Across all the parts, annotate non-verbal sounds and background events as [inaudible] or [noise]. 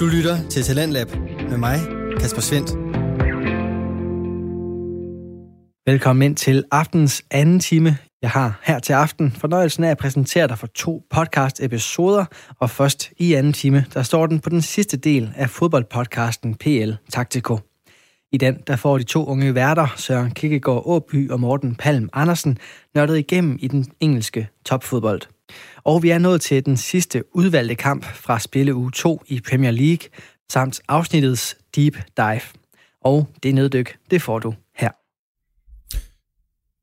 Du lytter til Talentlab med mig, Kasper Svendt. Velkommen ind til aftens anden time. Jeg har her til aften fornøjelsen af at præsentere dig for to podcast-episoder, og først i anden time, der står den på den sidste del af fodboldpodcasten PL Taktiko. I den der får de to unge værter, Søren Kikkegaard Åby og Morten Palm Andersen, nørdet igennem i den engelske topfodbold. Og vi er nået til den sidste udvalgte kamp fra spille uge 2 i Premier League, samt afsnittets Deep Dive. Og det neddyk, det får du her.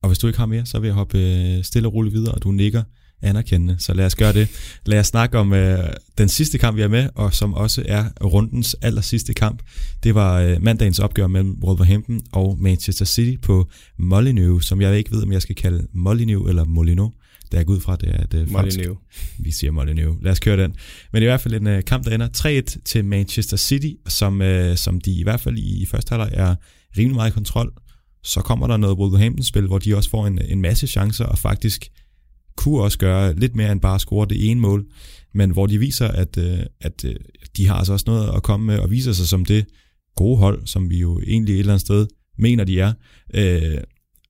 Og hvis du ikke har mere, så vil jeg hoppe øh, stille og roligt videre, og du nikker anerkendende. Så lad os gøre det. Lad os snakke om øh, den sidste kamp, vi er med, og som også er rundens aller sidste kamp. Det var øh, mandagens opgør mellem Wolverhampton og Manchester City på Molineux, som jeg ikke ved, om jeg skal kalde Molineux eller Molino. Der er ud fra, det er det Molineux. Vi siger Molineux. Lad os køre den. Men i hvert fald en uh, kamp, der ender 3-1 til Manchester City, som, uh, som de i hvert fald i, i første halvleg er rimelig meget i kontrol. Så kommer der noget Wolverhampton-spil, hvor de også får en, en masse chancer, og faktisk kunne også gøre lidt mere end bare score det ene mål, men hvor de viser, at, uh, at uh, de har altså også noget at komme med, og viser sig som det gode hold, som vi jo egentlig et eller andet sted mener, de er. Uh,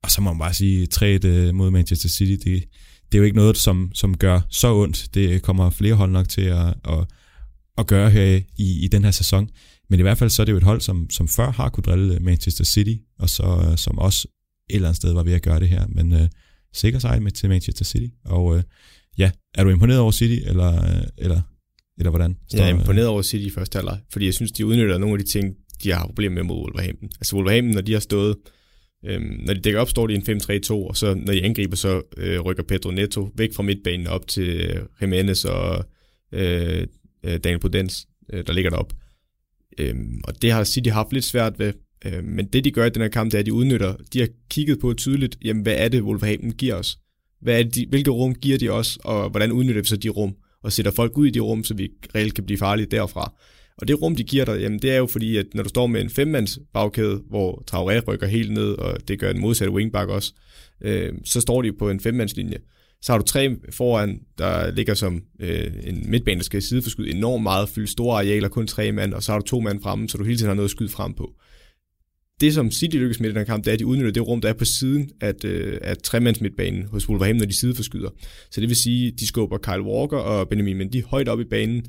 og så må man bare sige, 3-1 mod Manchester City, det, det er jo ikke noget, som, som gør så ondt. Det kommer flere hold nok til at, at, at gøre her i, i den her sæson. Men i hvert fald så er det jo et hold, som, som før har kunne drille Manchester City, og så som også et eller andet sted var ved at gøre det her. Men uh, sikker sejr med til Manchester City. Og uh, ja, er du imponeret over City, eller, eller, eller hvordan? Står, jeg er imponeret over City i første halvleg, fordi jeg synes, de udnytter nogle af de ting, de har problemer med mod Wolverhampton. Altså Wolverhampton, når de har stået Øhm, når de dækker op, står de i en 5-3-2, og så når de angriber, så øh, rykker Pedro Neto væk fra midtbanen op til øh, Jimenez og øh, øh Daniel Prudens, øh, der ligger derop. Øhm, og det har City haft lidt svært ved. Øh, men det de gør i den her kamp, det er, at de udnytter, de har kigget på tydeligt, jamen hvad er det, Wolverhampton giver os? Hvad er det, de, hvilke rum giver de os, og hvordan udnytter vi så de rum? Og sætter folk ud i de rum, så vi reelt kan blive farlige derfra. Og det rum, de giver dig, jamen det er jo fordi, at når du står med en femmands bagkæde, hvor Traoré rykker helt ned, og det gør en modsatte wingback også, øh, så står de på en femmandslinje. Så har du tre foran, der ligger som øh, en midtbane, der skal sideforskyde enormt meget, fylde store arealer, kun tre mand, og så har du to mand fremme, så du hele tiden har noget at skyde frem på. Det, som City lykkes med i den her kamp, det er, at de udnytter det rum, der er på siden af, øh, af tremands midtbanen hos Wolverhampton, når de sideforskyder. Så det vil sige, de skubber Kyle Walker og Benjamin Mendy højt op i banen,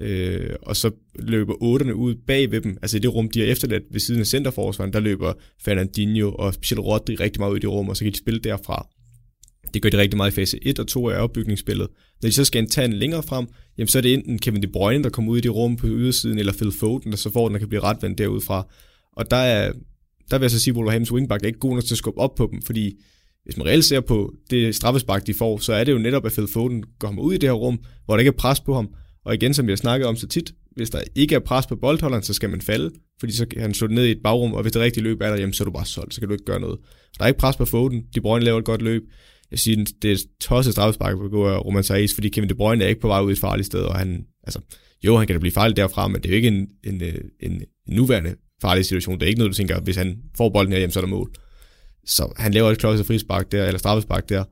øh, og så løber otterne ud bag ved dem, altså i det rum, de har efterladt ved siden af centerforsvaren, der løber Fernandinho og specielt Rodri rigtig meget ud i det rum, og så kan de spille derfra. Det gør de rigtig meget i fase 1 og 2 af opbygningsspillet. Når de så skal tage en længere frem, jamen så er det enten Kevin De Bruyne, der kommer ud i det rum på ydersiden, eller Phil Foden, der så får den, der kan blive retvendt derudfra. Og der, er, der vil jeg så sige, at Wolverhamptons wingback er ikke god nok til at skubbe op på dem, fordi hvis man reelt ser på det straffespark, de får, så er det jo netop, at Phil Foden kommer ud i det her rum, hvor der ikke er pres på ham, og igen, som vi har snakket om så tit, hvis der ikke er pres på boldholderen, så skal man falde, fordi så kan han slå ned i et bagrum, og hvis det rigtige løb er der, jamen, så er du bare solgt, så kan du ikke gøre noget. Der er ikke pres på Foden, De Bruyne laver et godt løb. Jeg siger, det er tosset straffespark på gå af Roman Saez, fordi Kevin De Bruyne er ikke på vej ud i et farligt sted, og han, altså, jo, han kan da blive farlig derfra, men det er jo ikke en, en, øh, en, en nuværende farlig situation. Det er ikke noget, du tænker, hvis han får bolden her hjem, så er der mål. Så han laver et klodset frispark der, eller straffespark der,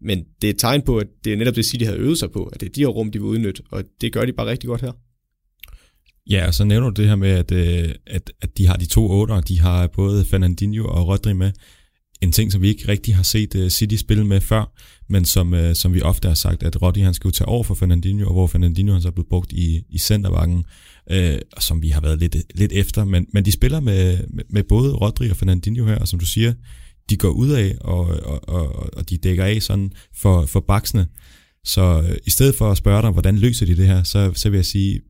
men det er et tegn på, at det er netop det, City havde øvet sig på, at det er de her rum, de vil udnytte, og det gør de bare rigtig godt her. Ja, og så nævner du det her med, at, øh, at, at de har de to otter, de har både Fernandinho og Rodri med. En ting, som vi ikke rigtig har set øh, City spille med før, men som, øh, som vi ofte har sagt, at Rodri han skal jo tage over for Fernandinho, og hvor Fernandinho han så er blevet brugt i, i centervakken, øh, som vi har været lidt, lidt efter. Men, men de spiller med, med, med både Rodri og Fernandinho her, og som du siger, de går ud af, og, og, og, og de dækker af sådan for, for baksene. Så øh, i stedet for at spørge dig, hvordan løser de det her, så, så vil jeg sige,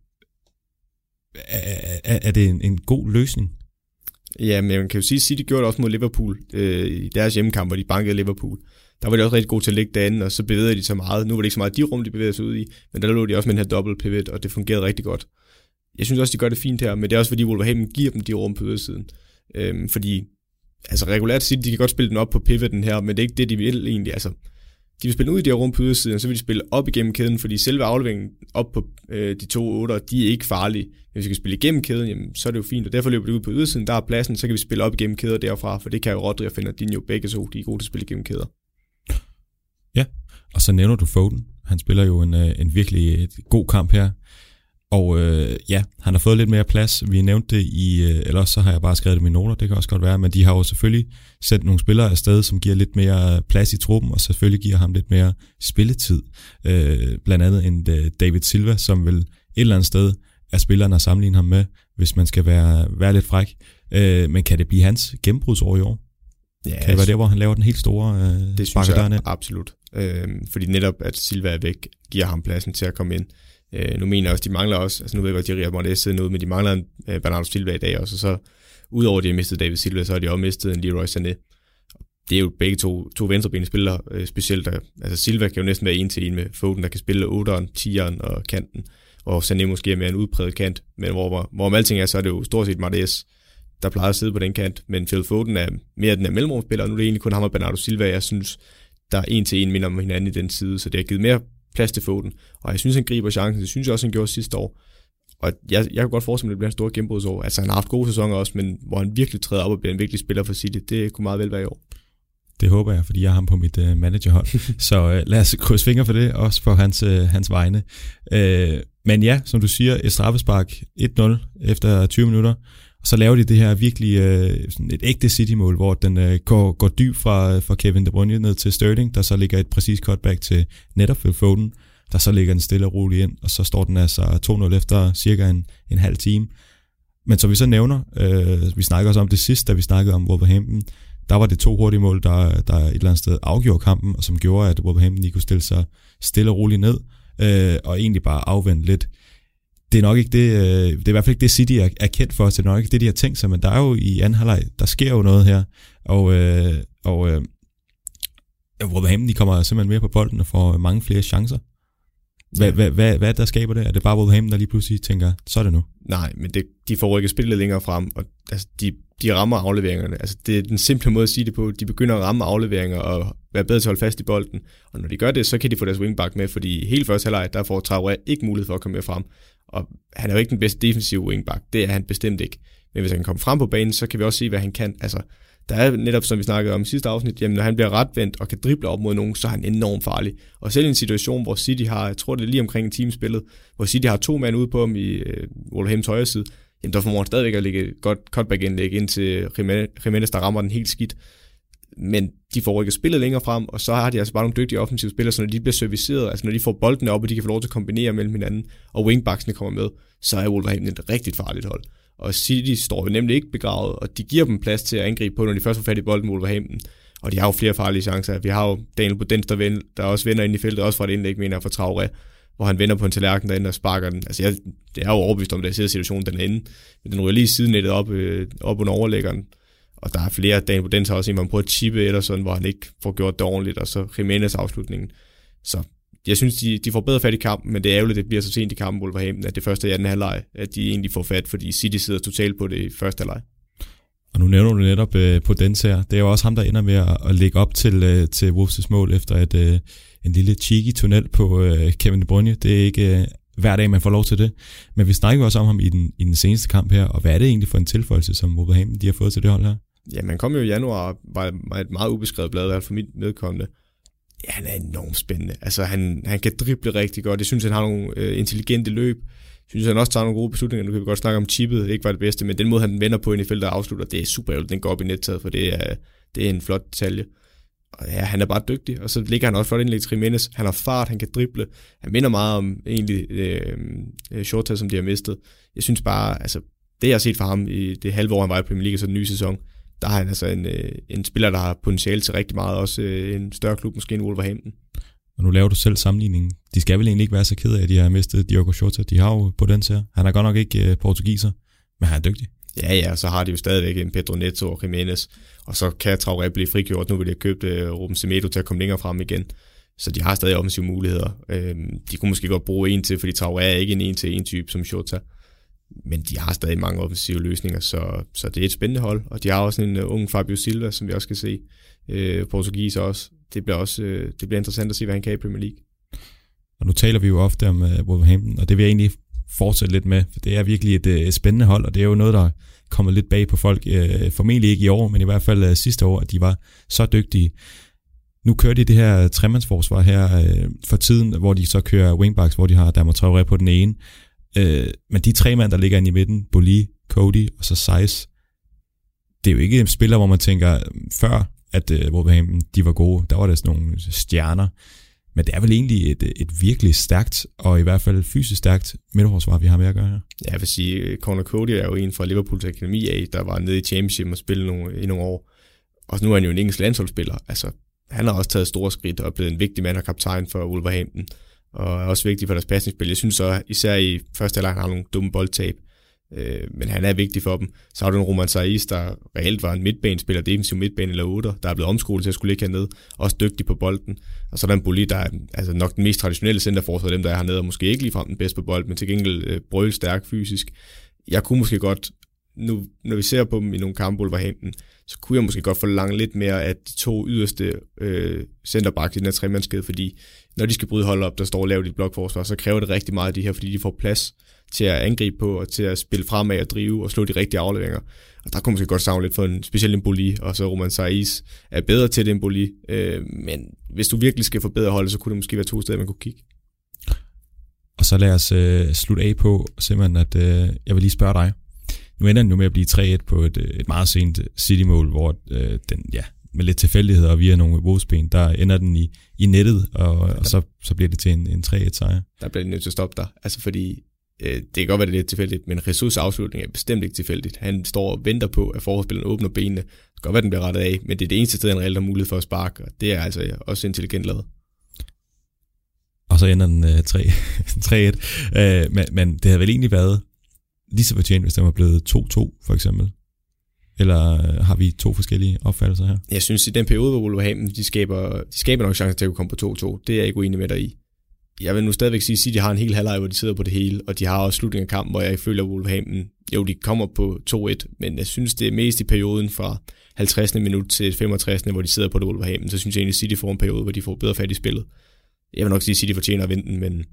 er, er, er det en, en god løsning? Ja, men man kan jo sige, at City gjorde det også mod Liverpool øh, i deres hjemmekamp, hvor de bankede Liverpool. Der var de også rigtig gode til at lægge derinde, og så bevægede de så meget. Nu var det ikke så meget de rum, de bevægede sig ud i, men der lå de også med den her dobbelt pivot, og det fungerede rigtig godt. Jeg synes også, de gør det fint her, men det er også fordi Wolverhampton giver dem de rum på ydersiden. Øhm, fordi altså regulært sige, de kan godt spille den op på pivoten her, men det er ikke det, de vil egentlig. Altså, de vil spille ud i det her rum på ydersiden, så vil de spille op igennem kæden, fordi selve afleveringen op på øh, de to otter, de er ikke farlige. Hvis vi kan spille igennem kæden, jamen, så er det jo fint, og derfor løber de ud på ydersiden, der er pladsen, så kan vi spille op igennem kæder derfra, for det kan jo Rodri og Fernandinho begge så, de er gode til at spille igennem kæder. Ja, og så nævner du Foden. Han spiller jo en, øh, en virkelig øh, god kamp her. Og øh, ja, han har fået lidt mere plads. Vi nævnte det i, øh, eller så har jeg bare skrevet det i mine noter, det kan også godt være, men de har jo selvfølgelig sendt nogle spillere afsted, som giver lidt mere plads i truppen, og selvfølgelig giver ham lidt mere spilletid. Øh, blandt andet en uh, David Silva, som vil et eller andet sted er spilleren at sammenligne ham med, hvis man skal være, være lidt fræk. Øh, men kan det blive hans gennembrudsår i år? Ja, kan det være der, hvor han laver den helt store øh, Det synes jeg absolut. Øh, fordi netop, at Silva er væk, giver ham pladsen til at komme ind. Øh, nu mener jeg også, de mangler også, altså nu ved jeg godt, at Jerry måttet sidder noget, men de mangler en øh, Bernardo Silva i dag også, og så udover at de har mistet David Silva, så har de også mistet en Leroy Sané. Det er jo begge to, to venstrebenede spillere, øh, specielt der, altså Silva kan jo næsten være en til en med Foden, der kan spille 8'eren, 10'eren og kanten, og Sané måske er mere en udpræget kant, men hvor, hvor, hvor alting er, så er det jo stort set Martes, der plejer at sidde på den kant, men Phil Foden er mere den her mellemrumspiller, og nu er det egentlig kun ham og Bernardo Silva, jeg synes, der er en til en minder om hinanden i den side, så det har givet mere plads til Foden. Og jeg synes, han griber chancen. Det synes jeg også, han gjorde sidste år. Og jeg, jeg kan godt forestille mig, at det bliver en stor gennembrudsår. Altså, han har haft gode sæsoner også, men hvor han virkelig træder op og bliver en virkelig spiller for City, det kunne meget vel være i år. Det håber jeg, fordi jeg har ham på mit uh, managerhold. [laughs] så uh, lad os krydse fingre for det, også for hans, uh, hans vegne. Uh, men ja, som du siger, et straffespark 1-0 efter 20 minutter så laver de det her virkelig øh, sådan et ægte City-mål, hvor den øh, går, går dyb fra, fra Kevin De Bruyne ned til Sterling, der så ligger et præcist cutback til netop Phil Foden, der så ligger den stille og roligt ind, og så står den altså 2-0 efter cirka en, en halv time. Men som vi så nævner, øh, vi snakker også om det sidste, da vi snakkede om Wolverhampton, der var det to hurtige mål, der, der et eller andet sted afgjorde kampen, og som gjorde, at Wolverhampton ikke kunne stille sig stille og roligt ned, øh, og egentlig bare afvente lidt det er nok ikke det, øh, det er i hvert fald ikke det City er, er kendt for, så det er nok ikke det, de har tænkt sig, men der er jo i anden halvleg, der sker jo noget her, og, øh, og øh, Wolverhampton, de kommer simpelthen mere på bolden og får mange flere chancer. Hvad, hvad, hvad, hvad der skaber det? Er det bare Wolverhampton, der lige pludselig tænker, så er det nu? Nej, men det, de får ikke spillet længere frem, og altså, de, de rammer afleveringerne. Altså, det er den simple måde at sige det på. De begynder at ramme afleveringer og være bedre til at holde fast i bolden. Og når de gør det, så kan de få deres wingback med, fordi hele første halvleg, der får Traoré ikke mulighed for at komme med frem. Og han er jo ikke den bedste defensive wingback. Det er han bestemt ikke. Men hvis han kan komme frem på banen, så kan vi også se, hvad han kan. Altså, der er netop, som vi snakkede om i sidste afsnit, jamen når han bliver retvendt og kan drible op mod nogen, så er han enormt farlig. Og selv i en situation, hvor City har, jeg tror det er lige omkring en time spillet, hvor City har to mand ude på ham i øh, Wolverhamptons højre side, jamen der formår han stadigvæk at lægge et godt cutback-indlæg ind til Jimenez, der rammer den helt skidt. Men de får ikke spillet længere frem, og så har de altså bare nogle dygtige offensive spillere, så når de bliver serviceret, altså når de får bolden op, og de kan få lov til at kombinere mellem hinanden, og wingbacksene kommer med, så er Wolverhampton et rigtig farligt hold. Og City står jo nemlig ikke begravet, og de giver dem plads til at angribe på, når de først får fat i bolden mod Wolverhampton. Og de har jo flere farlige chancer. Vi har jo Daniel Budens, der, vender, der også vender ind i feltet, også fra et indlæg, mener jeg, fra Traoré, hvor han vender på en tallerken derinde og sparker den. Altså, jeg, det er jo overbevist om, at jeg ser situationen den ende, men den ryger lige sidenettet op, øh, op under overlæggeren. Og der er flere, Daniel Budens har også en, hvor han prøver at chippe eller sådan, hvor han ikke får gjort det ordentligt, og så Jimenez afslutningen. Så jeg synes, de, de får bedre fat i kampen, men det er ærgerligt, at det bliver så sent i kampen, Wolverhampton, at det første er i anden halvleg, at de egentlig får fat, fordi City sidder totalt på det i første halvleg. Og nu nævner du netop øh, på den her. Det er jo også ham, der ender med at, at lægge op til, øh, til Wolves' mål efter et, øh, en lille cheeky tunnel på øh, Kevin De Bruyne. Det er ikke øh, hver dag, man får lov til det. Men vi snakker også om ham i den, i den seneste kamp her, og hvad er det egentlig for en tilføjelse, som Wolverhampton de har fået til det hold her? Ja, man kom jo i januar, var, var et meget ubeskrevet blad, i hvert fald for mit medkommende. Ja, han er enormt spændende. Altså, han, han kan drible rigtig godt. Jeg synes, han har nogle øh, intelligente løb. Jeg synes, han også tager nogle gode beslutninger. Nu kan vi godt snakke om chippet, det ikke var det bedste, men den måde, han vender på ind i feltet og afslutter, det er super ærgerligt. Den går op i nettaget, for det er, det er en flot detalje. Og ja, han er bare dygtig, og så ligger han også flot indlæg til Jimenez. Han har fart, han kan drible. Han minder meget om egentlig øh, Shorta, som de har mistet. Jeg synes bare, altså, det jeg har set fra ham i det halve år, han var i Premier League, så den nye sæson, der har han altså en, øh, en spiller, der har potentiale til rigtig meget, også øh, en større klub, måske en Wolverhampton. Og nu laver du selv sammenligningen. De skal vel egentlig ikke være så kede af, at de har mistet Diogo Jota. De har jo på den her. Han er godt nok ikke øh, portugiser, men han er dygtig. Ja, ja, så har de jo stadigvæk en Pedro Neto og Jimenez, og så kan Traoré blive frigjort. Nu vil de have købt uh, Ruben Semedo til at komme længere frem igen. Så de har stadig offensive muligheder. Øhm, de kunne måske godt bruge en til, fordi Traoré er ikke en en-til-en type som Shota men de har stadig mange offensive løsninger, så, så det er et spændende hold. Og de har også en uh, ung Fabio Silva, som vi også kan se. Uh, portugis også. Det bliver også uh, det bliver interessant at se, hvad han kan i Premier League. Og nu taler vi jo ofte om uh, Wolverhampton, og det vil jeg egentlig fortsætte lidt med, for det er virkelig et, et spændende hold, og det er jo noget, der kommer lidt bag på folk. Uh, formentlig ikke i år, men i hvert fald uh, sidste år, at de var så dygtige. Nu kører de det her tremandsforsvar her uh, for tiden, hvor de så kører wingbacks, hvor de har Dermot Traoré på den ene, Øh, men de tre mand, der ligger inde i midten, Boli, Cody og så Size, det er jo ikke spiller, hvor man tænker, før at øh, Wolverhampton, de var gode, der var der sådan nogle stjerner, men det er vel egentlig et, et virkelig stærkt, og i hvert fald fysisk stærkt midterforsvar, vi har med at gøre her. Ja, jeg vil sige, øh, Conor Cody er jo en fra Liverpools akademi af, der var nede i Championship og spillede nogle, i nogle år. Og nu er han jo en engelsk landsholdsspiller. Altså, han har også taget store skridt og er blevet en vigtig mand og kaptajn for Wolverhampton. Og er også vigtig for deres passningsspil. Jeg synes så, især i første halvleg, han har nogle dumme boldtab. Øh, men han er vigtig for dem. Så har du en Roman Saiz, der reelt var en midtbanespiller, defensiv midtbane eller 8, der er blevet omskolet til at skulle ligge hernede, også dygtig på bolden. Og så er der en Bulli, der er altså nok den mest traditionelle centerforsvar, dem der er hernede, og måske ikke ligefrem den bedste på bolden, men til gengæld øh, brøl stærk fysisk. Jeg kunne måske godt, nu, når vi ser på dem i nogle kampe, Wolverhampton, så kunne jeg måske godt forlange lidt mere af de to yderste øh, centerbacks i den her tremandskede, fordi når de skal bryde hold op, der står lavt i blokforsvar, så kræver det rigtig meget af de her, fordi de får plads til at angribe på, og til at spille fremad og drive og slå de rigtige afleveringer. Og der kunne man måske godt savne lidt for en speciel Emboli, og så Roman Saiz er bedre til det Emboli. Øh, men hvis du virkelig skal forbedre holdet, så kunne det måske være to steder, man kunne kigge. Og så lad os øh, slutte af på simpelthen, at øh, jeg vil lige spørge dig. Nu ender den jo med at blive 3-1 på et, øh, et meget sent City-mål, hvor øh, den, ja, med lidt tilfældighed og via nogle våsben, der ender den i, i nettet, og, og så, så bliver det til en, en 3-1 sejr. Der bliver det nødt til at stoppe der. Altså fordi øh, det kan godt være, det er lidt tilfældigt, men Jesus afslutning er bestemt ikke tilfældigt. Han står og venter på, at forholdsspilleren åbner benene. Det kan godt være, den bliver rettet af, men det er det eneste sted, han reelt har mulighed for at sparke, og det er altså også intelligent lavet. Og så ender den øh, 3-1. [laughs] øh, men, men det havde vel egentlig været lige så fortjent, hvis den var blevet 2-2, for eksempel. Eller øh, har vi to forskellige opfattelser her? Jeg synes, i den periode, hvor Wolverhampton, de skaber, de skaber nok chancer til at komme på 2-2. Det er jeg ikke uenig med dig i jeg vil nu stadigvæk sige, at de har en hel halvleg, hvor de sidder på det hele, og de har også slutningen af kampen, hvor jeg føler, at Wolverhampton, jo, de kommer på 2-1, men jeg synes, det er mest i perioden fra 50. minut til 65. hvor de sidder på det Wolverhampton, så synes jeg egentlig, at City får en periode, hvor de får bedre fat i spillet. Jeg vil nok sige, at City fortjener at vinde den, men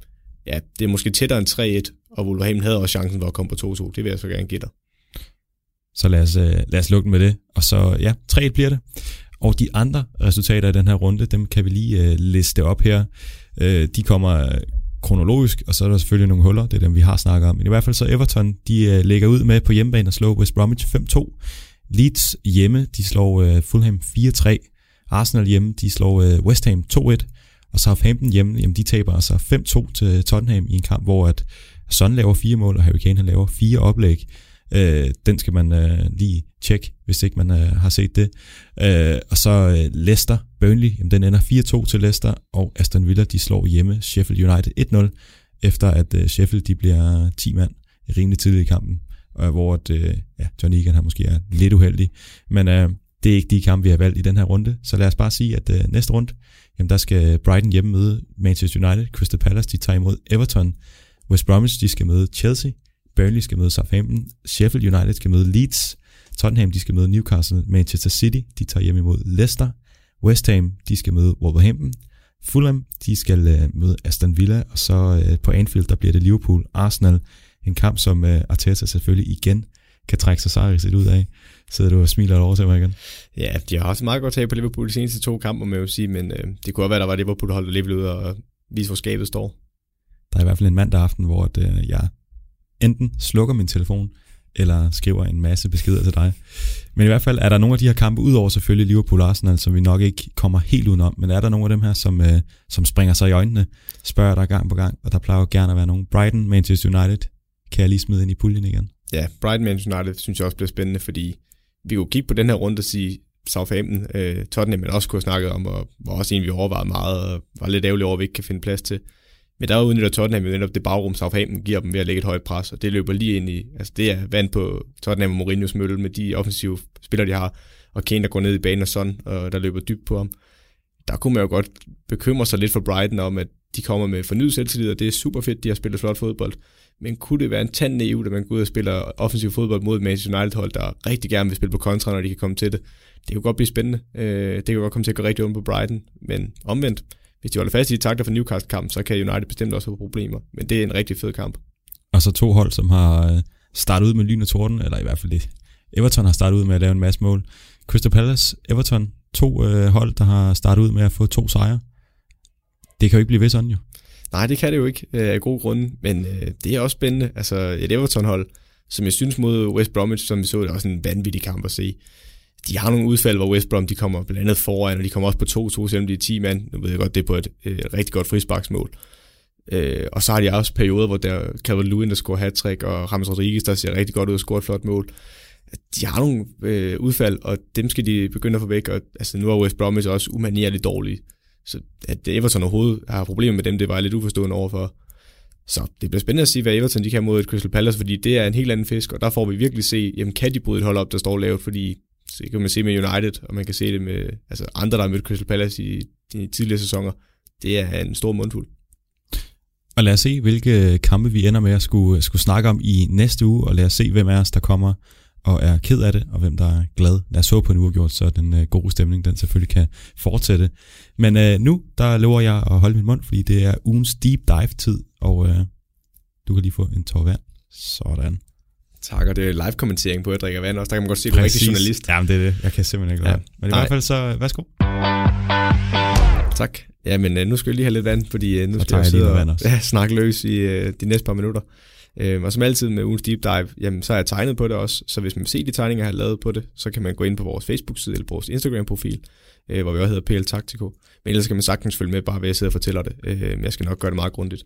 ja, det er måske tættere end 3-1, og Wolverhampton havde også chancen for at komme på 2-2. Det vil jeg så gerne give dig. Så lad os, øh, lad os lukke med det. Og så, ja, 3 bliver det. Og de andre resultater i den her runde, dem kan vi lige uh, liste op her. Uh, de kommer kronologisk, og så er der selvfølgelig nogle huller, det er dem, vi har snakket om. Men i hvert fald så Everton, de uh, lægger ud med på hjemmebane og slår West Bromwich 5-2. Leeds hjemme, de slår uh, Fulham 4-3. Arsenal hjemme, de slår uh, West Ham 2-1. Og Southampton hjemme, jamen de taber altså 5-2 til Tottenham i en kamp, hvor at Son laver fire mål, og Harry Kane han laver fire oplæg. Øh, den skal man øh, lige tjekke, hvis ikke man øh, har set det. Øh, og så øh, Leicester, Burnley, jamen, den ender 4-2 til Leicester, og Aston Villa, de slår hjemme Sheffield United 1-0, efter at øh, Sheffield, de bliver 10 mand rimelig tidligt i kampen, øh, hvor at, øh, ja, John Egan han måske er lidt uheldig. Men øh, det er ikke de kampe, vi har valgt i den her runde, så lad os bare sige, at øh, næste runde, jamen der skal Brighton hjemme møde Manchester United, Crystal Palace, de tager imod Everton, West Bromwich, de skal møde Chelsea, Burnley skal møde Southampton, Sheffield United skal møde Leeds, Tottenham de skal møde Newcastle, Manchester City de tager hjem imod Leicester, West Ham de skal møde Wolverhampton, Fulham de skal øh, møde Aston Villa, og så øh, på Anfield der bliver det Liverpool Arsenal, en kamp som øh, Arteta selvfølgelig igen kan trække sig sejrigt ud af. Sidder du og smiler over til mig igen? Ja, de har også meget godt tag på Liverpool de seneste to kampe, må jeg jo sige, men øh, det kunne også være, der var Liverpool, der holdt Liverpool ud og vise, hvor skabet står. Der er i hvert fald en mandag aften, hvor at, uh, jeg enten slukker min telefon, eller skriver en masse beskeder til dig. Men i hvert fald er der nogle af de her kampe, udover selvfølgelig Liverpool og Arsenal, som vi nok ikke kommer helt udenom, men er der nogle af dem her, som, øh, som springer sig i øjnene, spørger dig gang på gang, og der plejer jo gerne at være nogen. Brighton, Manchester United, kan jeg lige smide ind i puljen igen? Ja, Brighton, Manchester United synes jeg også bliver spændende, fordi vi kunne kigge på den her runde og sige, Southampton, øh, Tottenham, men også kunne have snakket om, og var også en, vi overvejede meget, og var lidt ærgerlig over, at vi ikke kan finde plads til. Men der udnytter Tottenham jo netop det bagrum, Southampton giver dem ved at lægge et højt pres, og det løber lige ind i, altså det er vand på Tottenham og Mourinho's mølle med de offensive spillere, de har, og Kane, der går ned i banen og sådan, og øh, der løber dybt på ham. Der kunne man jo godt bekymre sig lidt for Brighton om, at de kommer med fornyet selvtillid, og det er super fedt, de har spillet flot fodbold. Men kunne det være en tand EU, at man går ud og spiller offensiv fodbold mod et Manchester United-hold, der rigtig gerne vil spille på kontra, når de kan komme til det? Det kunne godt blive spændende. Øh, det kan godt komme til at gå rigtig ondt på Brighton, men omvendt, hvis de holder fast i de takter for Newcastle-kamp, så kan United bestemt også få problemer. Men det er en rigtig fed kamp. Og så to hold, som har øh, startet ud med lyn og torden, eller i hvert fald det. Everton har startet ud med at lave en masse mål. Crystal Palace, Everton, to øh, hold, der har startet ud med at få to sejre. Det kan jo ikke blive ved sådan jo. Nej, det kan det jo ikke øh, af gode grunde, men øh, det er også spændende. Altså et Everton-hold, som jeg synes mod West Bromwich, som vi så, det er også en vanvittig kamp at se. De har nogle udfald, hvor West Brom de kommer blandt andet foran, og de kommer også på 2-2, selvom de er 10 mand. Nu ved jeg godt, det er på et øh, rigtig godt frisparksmål. Øh, og så har de også perioder, hvor der Calvin Lewin, der scorer hat og Ramos Rodriguez, der ser rigtig godt ud og scorer et flot mål. De har nogle øh, udfald, og dem skal de begynde at få væk. Og, altså, nu er West Bromwich også umanierligt dårlige. Så at Everton overhovedet har problemer med dem, det var jeg lidt uforstående overfor. Så det bliver spændende at se, hvad Everton de kan mod et Crystal Palace, fordi det er en helt anden fisk, og der får vi virkelig se, jamen kan de bryde et hold op, der står lavt, fordi det kan man se med United, og man kan se det med altså andre, der har mødt Crystal Palace i de tidligere sæsoner. Det er en stor mundfuld. Og lad os se, hvilke kampe vi ender med at skulle, skulle snakke om i næste uge, og lad os se, hvem af os, der kommer og er ked af det, og hvem der er glad. Lad os håbe på en uafgjort, så den øh, gode stemning, den selvfølgelig kan fortsætte. Men øh, nu, der lover jeg at holde min mund, fordi det er ugens deep dive-tid, og øh, du kan lige få en tår vand. Sådan. Tak, og det er live-kommentering på, at jeg drikker vand også. Der kan man godt se, at du er rigtig journalist. Jamen, det er det. Jeg kan simpelthen ikke lade. Ja. Men i Nej. hvert fald så, værsgo. Tak. Ja, men uh, nu skal jeg lige have lidt vand, fordi uh, nu skal jeg sidde og, og ja, [laughs] snakke løs i uh, de næste par minutter. Uh, og som altid med ugens deep dive, jamen, så har jeg tegnet på det også, så hvis man vil se de tegninger, jeg har lavet på det, så kan man gå ind på vores Facebook-side eller vores Instagram-profil, uh, hvor vi også hedder PL Taktiko. Men ellers kan man sagtens følge med, bare ved at sidde og fortæller det. Uh, jeg skal nok gøre det meget grundigt.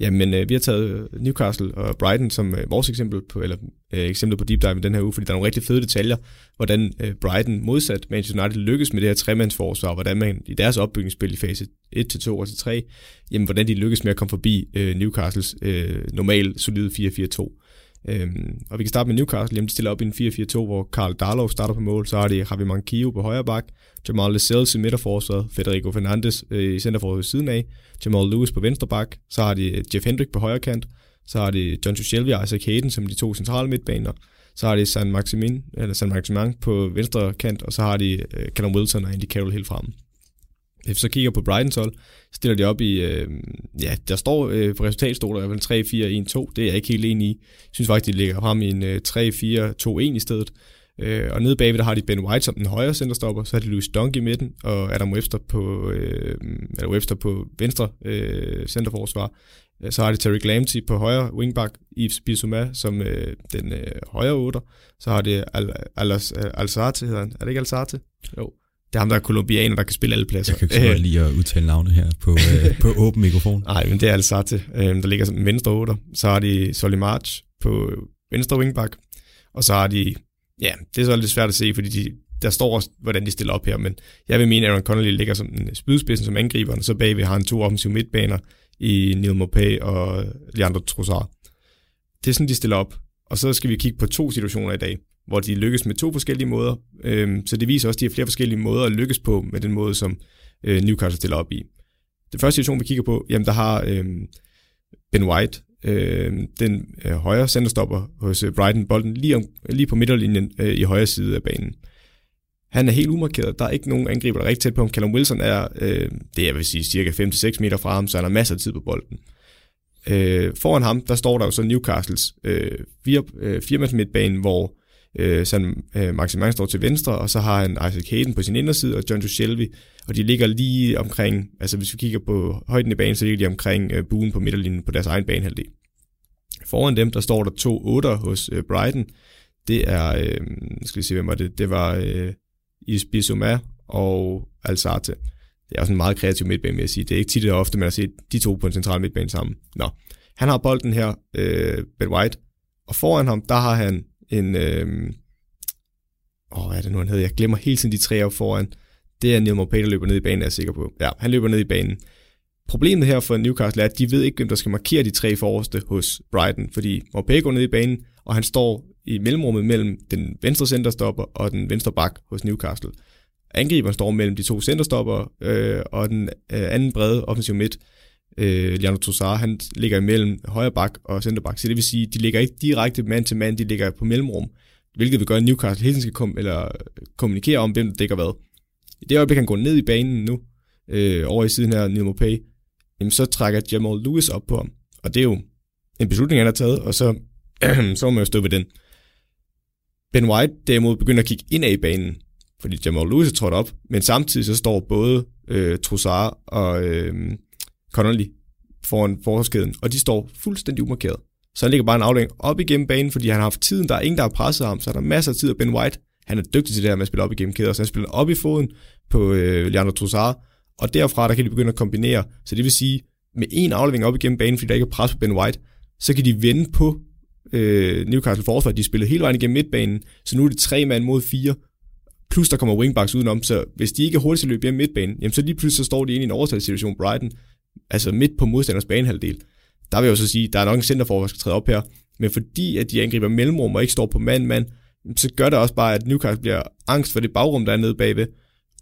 Jamen, øh, vi har taget øh, Newcastle og Brighton som øh, vores eksempel på, eller øh, eksempel på deep dive i den her uge, fordi der er nogle rigtig fede detaljer, hvordan øh, Brighton modsat Manchester United lykkes med det her tremandsforsvar, hvordan man i deres opbygningsspil i fase 1 2 og til 3, jamen hvordan de lykkes med at komme forbi øh, Newcastles øh, normal solide 4-4-2. Øhm, og vi kan starte med Newcastle, jamen de stiller op i en 4-4-2, hvor Karl Darlow starter på mål, så har de Javi Mankio på højre bak, Jamal Lascelles i midterforsvaret, Federico Fernandes øh, i centerforsvaret siden af, Jamal Lewis på venstre bak, så har de øh, Jeff Hendrick på højre kant, så har de John Shelby og Isaac Hayden som de to centrale midtbaner, så har de San Maximin, eller San Maximin på venstre kant, og så har de øh, Callum Wilson og Andy Carroll helt fremme. Hvis vi så kigger på Brightons hold, stiller de op i, øh, ja, der står øh, på resultatstoler i hvert fald 3, 4, 1, 2, det er jeg ikke helt enig i. Jeg synes faktisk, de ligger ham i en øh, 3, 4, 2, 1 i stedet. Øh, og nede bagved, der har de Ben White som den højre centerstopper, så har de Louis Dunk i midten, og Adam Webster på, øh, eller Webster på venstre øh, centerforsvar. Så har de Terry Glamty på højre wingback, Yves Bissouma som øh, den øh, højre otter. Så har de Al Al Al Alzate, hedder han. Er det ikke Alzate? Jo. Det er ham, der er kolumbianer, der kan spille alle pladser. Jeg kan ikke så godt lide at udtale navne her på, øh, på [laughs] åben mikrofon. Nej, men det er Alzate, øh, der ligger som venstre otter. Så har de Solly March på venstre wingback. Og så har de, ja, det er så lidt svært at se, fordi de, der står også, hvordan de stiller op her, men jeg vil mene, at Aaron Connolly ligger som spydspidsen som angriber, og så bagved har han to offensive midtbaner i Neil Mopay og Leandro Trossard. Det er sådan, de stiller op. Og så skal vi kigge på to situationer i dag hvor de lykkes med to forskellige måder. Øhm, så det viser også, at de har flere forskellige måder at lykkes på med den måde, som øh, Newcastle stiller op i. Det første situation, vi kigger på, jamen der har øh, Ben White, øh, den øh, højre centerstopper hos øh, Brighton, bolden lige, om, lige på midterlinjen øh, i højre side af banen. Han er helt umarkeret. Der er ikke nogen angriber, der er rigtig tæt på ham. Callum Wilson er, øh, det er, jeg vil sige, cirka 5-6 meter fra ham, så han har masser af tid på bolden. Øh, foran ham, der står der jo så Newcastles øh, fire, øh, firmands midtbane, hvor øh, sådan øh, Maximin står til venstre, og så har han Isaac Hayden på sin inderside, og John Shelby, og de ligger lige omkring, altså hvis vi kigger på højden i banen, så ligger de omkring øh, buen på midterlinjen på deres egen banehalvdel. Foran dem, der står der to otter hos øh, Brighton. Det er, øh, skal vi se, hvem var det? Det var øh, Isbisoma og Alzate. Det er også en meget kreativ midtbane, vil jeg sige. Det er ikke tit og ofte, man har set de to på en central midtbane sammen. Nå, han har bolden her, øh, Ben White, og foran ham, der har han en... Øh, åh, hvad er det nu, han hedder? Jeg glemmer hele tiden de tre op foran. Det er Neil Maupay, der løber ned i banen, er jeg sikker på. Ja, han løber ned i banen. Problemet her for Newcastle er, at de ved ikke, hvem der skal markere de tre forreste hos Brighton, fordi Maupay går ned i banen, og han står i mellemrummet mellem den venstre centerstopper og den venstre bak hos Newcastle. Angriberen står mellem de to centerstopper øh, og den øh, anden brede offensiv midt, øh, Leandro Trossard, han ligger imellem højre bak og centerback, så det vil sige, de ligger ikke direkte mand til mand, de ligger på mellemrum, hvilket vil gøre, at Newcastle hele tiden skal kom, eller kommunikere om, hvem der dækker hvad. I det øjeblik, han går ned i banen nu, øh, over i siden her, Neil Mopay, jamen så trækker Jamal Lewis op på ham, og det er jo en beslutning, han har taget, og så, [clears throat] så må man jo stå ved den. Ben White derimod begynder at kigge ind i banen, fordi Jamal Lewis er trådt op, men samtidig så står både øh, Trossard og øh, Connolly foran forsvarskæden, og de står fuldstændig umarkeret. Så han ligger bare en aflæng op igennem banen, fordi han har haft tiden. Der er ingen, der har presset ham, så der masser af tid. Og Ben White, han er dygtig til det her med at spille op igennem kæder, så han spiller op i foden på øh, Leandro Trossard, og derfra der kan de begynde at kombinere. Så det vil sige, med en aflevering op igennem banen, fordi der ikke er pres på Ben White, så kan de vende på øh, Newcastle forsvar. De spiller hele vejen igennem midtbanen, så nu er det tre mand mod fire, plus der kommer wingbacks udenom, så hvis de ikke er hurtigt til at løbe hjem midtbanen, jamen så lige pludselig så står de ind i en overtalssituation Brighton, altså midt på modstanders banehalvdel. Der vil jeg jo så sige, der er nok en centerforhold, der skal træde op her, men fordi at de angriber mellemrum og ikke står på mand-mand, så gør det også bare, at Newcastle bliver angst for det bagrum, der er nede bagved,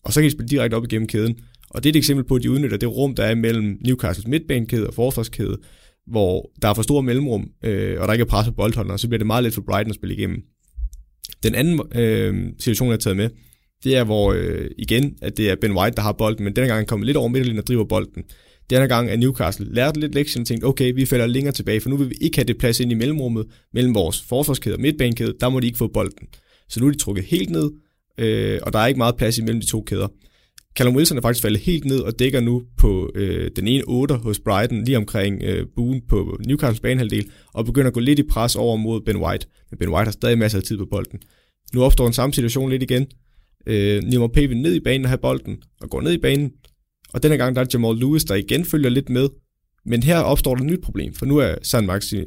og så kan de spille direkte op igennem kæden. Og det er et eksempel på, at de udnytter det rum, der er mellem Newcastles midtbanekæde og forsvarskæde, hvor der er for store mellemrum, øh, og der ikke er pres på boldholdene, og så bliver det meget let for Brighton at spille igennem. Den anden øh, situation, jeg har taget med, det er, hvor øh, igen, at det er Ben White, der har bolden, men denne gang er han kommet lidt over midterlinjen og driver bolden. Denne gang er Newcastle lærte lidt lektion og tænkte, okay, vi falder længere tilbage, for nu vil vi ikke have det plads ind i mellemrummet mellem vores forsvarskæde og midtbanekæde, der må de ikke få bolden. Så nu er de trukket helt ned, øh, og der er ikke meget plads imellem de to kæder. Callum Wilson er faktisk faldet helt ned og dækker nu på øh, den ene 8 hos Brighton, lige omkring øh, buen på Newcastles banehalvdel, og begynder at gå lidt i pres over mod Ben White. Men Ben White har stadig masser af tid på bolden. Nu opstår en samme situation lidt igen. Øh, Nimo P. vil ned i banen og have bolden, og går ned i banen. Og denne gang der er Jamal Lewis, der igen følger lidt med. Men her opstår der et nyt problem, for nu er San, Maxi,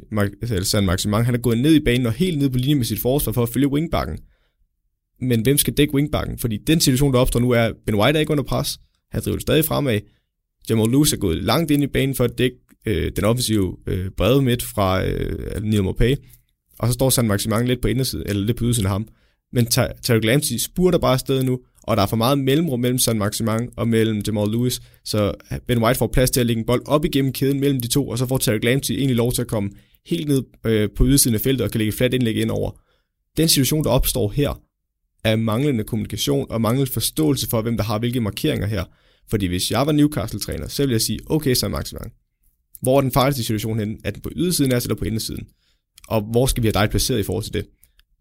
San Maximang, han er gået ned i banen og helt ned på linje med sit forsvar for at følge wingbacken men hvem skal dække wingbacken? Fordi den situation, der opstår nu, er, Ben White er ikke under pres. Han driver det stadig fremad. Jamal Lewis er gået langt ind i banen for at dække øh, den offensive øh, brede midt fra øh, Neil Mopay. Og så står San Maximang lidt på indersiden, eller lidt på ydersiden af ham. Men Terry Lamptey spurter bare afsted nu, og der er for meget mellemrum mellem San Maximang og mellem Jamal Lewis, så øh, Ben White får plads til at lægge en bold op igennem kæden mellem de to, og så får Terry Lamptey egentlig lov til at komme helt ned øh, på ydersiden af feltet og kan lægge flat indlæg ind over. Den situation, der opstår her, er manglende kommunikation og manglende forståelse for, hvem der har hvilke markeringer her. Fordi hvis jeg var Newcastle-træner, så ville jeg sige, okay, San Maximang, hvor er den farligste situation henne? Er den på ydersiden af eller på indersiden? Og hvor skal vi have dig placeret i forhold til det?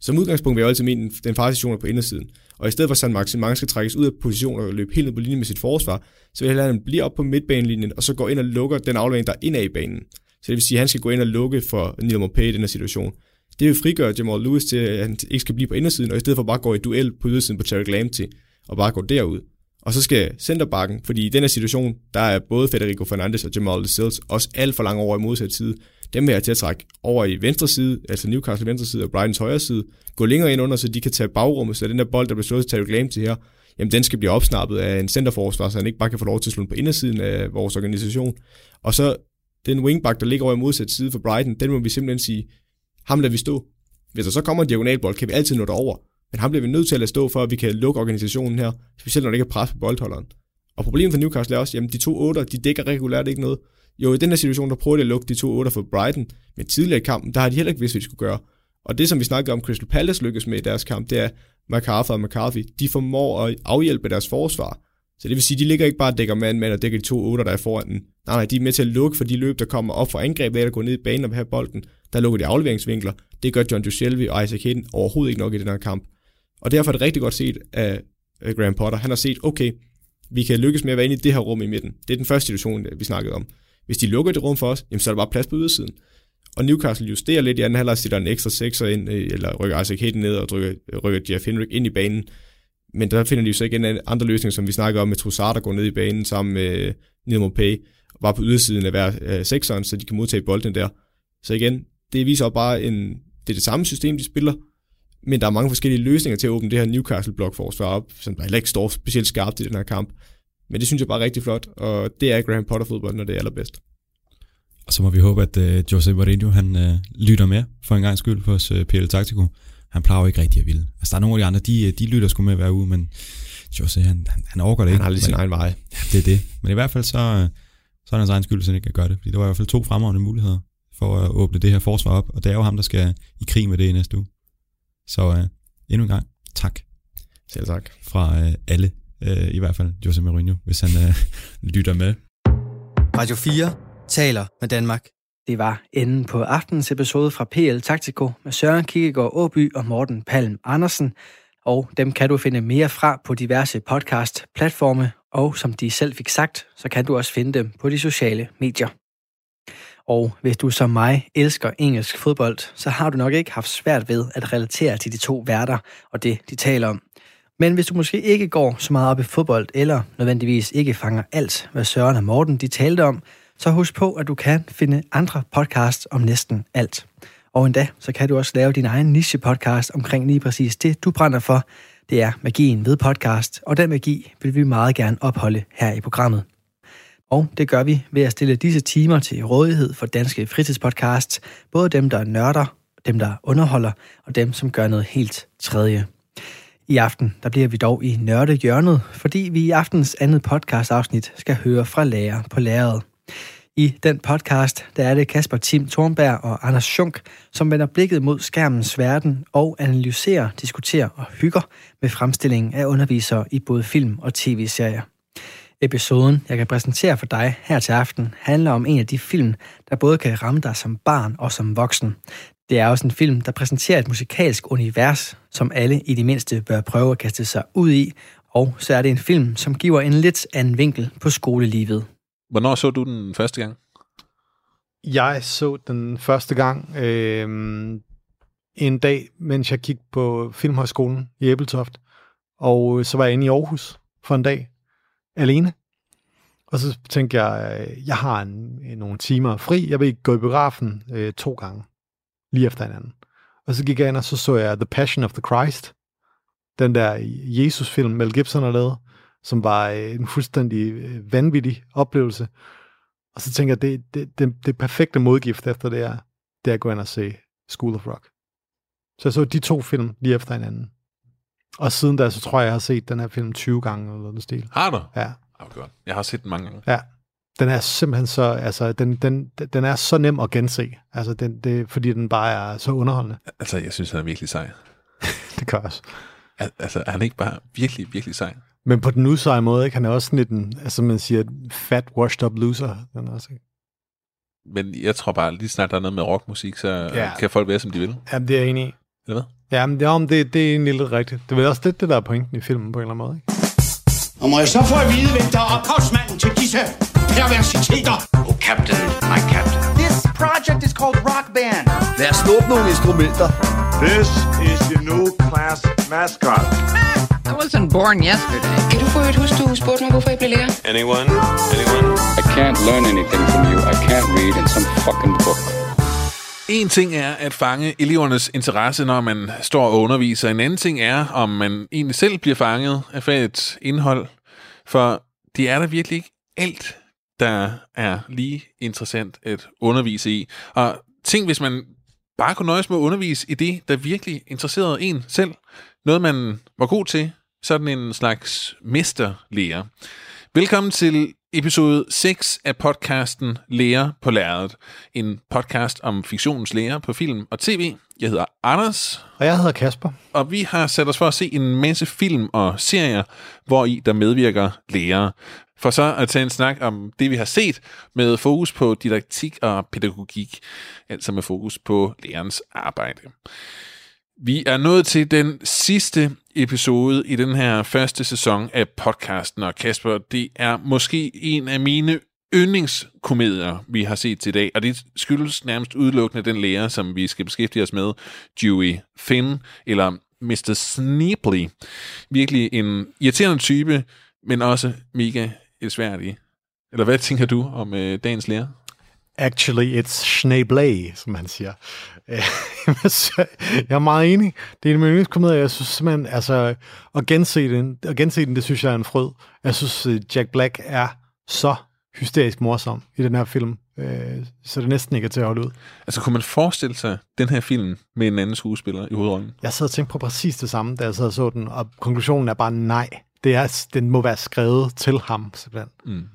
Som udgangspunkt vil jeg altid mene, den farlige situation er på indersiden. Og i stedet for, San Maximang skal trækkes ud af position og løbe helt ned på linje med sit forsvar, så vil han blive op på midtbanelinjen, og så går ind og lukker den aflevering, der er indad i banen. Så det vil sige, at han skal gå ind og lukke for Neil Mopé i den her situation det vil frigøre Jamal Lewis til, at han ikke skal blive på indersiden, og i stedet for bare gå i duel på ydersiden på Terry Lamptey, og bare gå derud. Og så skal centerbakken, fordi i den her situation, der er både Federico Fernandes og Jamal Lascelles også alt for langt over i modsat side. Dem vil jeg til at trække over i venstre side, altså Newcastle venstre side og Brightons højre side. Gå længere ind under, så de kan tage bagrummet, så den der bold, der bliver slået til Terry til her, jamen den skal blive opsnappet af en centerforsvar, så han ikke bare kan få lov til at slå på indersiden af vores organisation. Og så den wingback, der ligger over i modsat side for Brighton, den må vi simpelthen sige, ham lader vi stå. Hvis der så kommer en diagonalbold, kan vi altid nå derover. Men ham bliver vi nødt til at lade stå, for at vi kan lukke organisationen her, specielt når der ikke er pres på boldholderen. Og problemet for Newcastle er også, at de to otter, de dækker regulært ikke noget. Jo, i den her situation, der prøvede de at lukke de to otter for Brighton, men tidligere i kampen, der har de heller ikke vidst, hvad de skulle gøre. Og det, som vi snakkede om, Crystal Palace lykkes med i deres kamp, det er, MacArthur og McCarthy, de formår at afhjælpe deres forsvar. Så det vil sige, de ligger ikke bare og dækker mand mand og dækker de to otter, der er foran den. Nej, nej, de er med til at lukke for de løb, der kommer op fra angreb, ved at gå ned i banen og have bolden. Der lukker de afleveringsvinkler. Det gør John Duchelvi og Isaac Hayden overhovedet ikke nok i den her kamp. Og derfor er det rigtig godt set af Graham Potter. Han har set, okay, vi kan lykkes med at være inde i det her rum i midten. Det er den første situation, øh, vi snakkede om. Hvis de lukker det rum for os, jamen, så er der bare plads på ydersiden. Og Newcastle justerer lidt i anden halvleg, sætter en ekstra sekser ind, øh, eller rykker Isaac Hayden ned og rykker, rykker Jeff Henrik ind i banen. Men der finder de jo så igen andre løsninger, som vi snakker om med Trossard, der går ned i banen sammen med øh, Nidmo Pay, var på ydersiden af hver sekseren, så de kan modtage bolden der. Så igen, det viser bare, en, det er det samme system, de spiller, men der er mange forskellige løsninger til at åbne det her Newcastle blokforsvar op, som der heller ikke står specielt skarpt i den her kamp. Men det synes jeg bare er rigtig flot, og det er Graham Potter fodbold, når det er allerbedst. Og så må vi håbe, at uh, Jose Mourinho han uh, lytter med for en gang skyld hos uh, PL Taktiko. Han plejer jo ikke rigtig at ville. Altså der er nogle af de andre, de, de lytter sgu med hver uge, men Jose, han, han, han overgår det ikke. Han har lidt sin egen vej. Det er det. Men i hvert fald så, så er hans egen skyld, hvis han ikke kan gøre det. Fordi der var i hvert fald to fremragende muligheder for at åbne det her forsvar op, og det er jo ham, der skal i krig med det i næste uge. Så uh, endnu en gang, tak. Selv tak. Fra uh, alle, uh, i hvert fald Jose Mourinho, hvis han uh, [laughs] lytter med. Radio 4 taler med Danmark. Det var enden på aftens episode fra PL Taktiko med Søren Kikkegaard Åby og Morten Palm Andersen. Og dem kan du finde mere fra på diverse podcast-platforme, og som de selv fik sagt, så kan du også finde dem på de sociale medier. Og hvis du som mig elsker engelsk fodbold, så har du nok ikke haft svært ved at relatere til de to værter og det, de taler om. Men hvis du måske ikke går så meget op i fodbold, eller nødvendigvis ikke fanger alt, hvad Søren og Morten de talte om, så husk på, at du kan finde andre podcasts om næsten alt. Og endda, så kan du også lave din egen niche-podcast omkring lige præcis det, du brænder for. Det er magien ved podcast, og den magi vil vi meget gerne opholde her i programmet. Og det gør vi ved at stille disse timer til rådighed for danske fritidspodcasts, både dem, der er nørder, dem, der underholder, og dem, som gør noget helt tredje. I aften der bliver vi dog i nørdehjørnet, fordi vi i aftens andet podcast-afsnit skal høre fra lærer på læret. I den podcast, der er det Kasper Tim Thornberg og Anders Schunk, som vender blikket mod skærmens verden og analyserer, diskuterer og hygger med fremstillingen af undervisere i både film og tv-serier. Episoden, jeg kan præsentere for dig her til aften, handler om en af de film, der både kan ramme dig som barn og som voksen. Det er også en film, der præsenterer et musikalsk univers, som alle i det mindste bør prøve at kaste sig ud i, og så er det en film, som giver en lidt anden vinkel på skolelivet. Hvornår så du den første gang? Jeg så den første gang øh, en dag, mens jeg kiggede på Filmhøjskolen i Æbeltoft. Og så var jeg inde i Aarhus for en dag, alene. Og så tænkte jeg, øh, jeg har en, øh, nogle timer fri. Jeg vil gå i biografen øh, to gange, lige efter hinanden. Og så gik jeg ind, og så så jeg The Passion of the Christ. Den der Jesus-film, Mel Gibson har lavet som var øh, en fuldstændig vanvittig oplevelse. Og så tænker jeg, det, det, det, det perfekte modgift efter det er, det er at gå ind og se School of Rock. Så jeg så de to film lige efter hinanden. Og siden da, så tror jeg, jeg har set den her film 20 gange eller noget stil. Har du? Ja. Oh, godt. Jeg har set den mange gange. Ja. Den er simpelthen så, altså, den, den, den er så nem at gense, altså, den, det, fordi den bare er så underholdende. Altså, jeg synes, han er virkelig sej. [laughs] det gør også. Al- altså, er han ikke bare virkelig, virkelig sej? Men på den useje måde, ikke? Han er også sådan lidt en, altså man siger, fat, washed up loser. Den er også, ikke? Men jeg tror bare, lige snart der er noget med rockmusik, så Ja. kan folk være, som de vil. Jamen, det er jeg enig i. Eller hvad? Ja, men det, om det, det er egentlig lidt rigtigt. Det er vel også lidt det, der er pointen i filmen på en eller anden måde, ikke? Og må jeg så få at vide, hvem der er ophavsmanden til disse perversiteter? Oh, Captain, my Captain. This project is called Rock Band. Lad os snuppe nogle instrumenter. This is your new class mascot. I wasn't born yesterday. Kan du få et huske, du spurgte mig, hvorfor jeg blev lærer? Anyone? Anyone? I can't learn anything from you. I can't read in some fucking book. En ting er at fange elevernes interesse, når man står og underviser. En anden ting er, om man egentlig selv bliver fanget af fagets indhold. For det er der virkelig ikke alt, der er lige interessant at undervise i. Og tænk, hvis man bare kunne nøjes med at undervise i det, der virkelig interesserede en selv. Noget, man var god til. Sådan en slags mesterlærer. Velkommen til episode 6 af podcasten Lærer på lærredet. En podcast om fiktionens lære på film og tv. Jeg hedder Anders. Og jeg hedder Kasper. Og vi har sat os for at se en masse film og serier, hvor i der medvirker lærere. For så at tage en snak om det, vi har set, med fokus på didaktik og pædagogik. Altså med fokus på lærernes arbejde. Vi er nået til den sidste episode i den her første sæson af podcasten, og Kasper, det er måske en af mine yndlingskomedier, vi har set til i dag, og det skyldes nærmest udelukkende den lærer, som vi skal beskæftige os med, Dewey Finn, eller Mr. Sneeply. Virkelig en irriterende type, men også mega elsværdig. Eller hvad tænker du om øh, dagens lærer? Actually, it's Schneeblay, som man siger. [laughs] jeg er meget enig. Det er en yndlingskomedie, jeg synes simpelthen, altså, at gense den, at gense den, det synes jeg er en frød. Jeg synes, øh, Jack Black er så hysterisk morsom i den her film, øh, så det næsten ikke er til at holde ud. Altså, kunne man forestille sig den her film med en anden skuespiller i hovedrollen? Jeg sad og tænkte på præcis det samme, da jeg sad og så den, og konklusionen er bare nej. Det er, den må være skrevet til ham, simpelthen. Mm.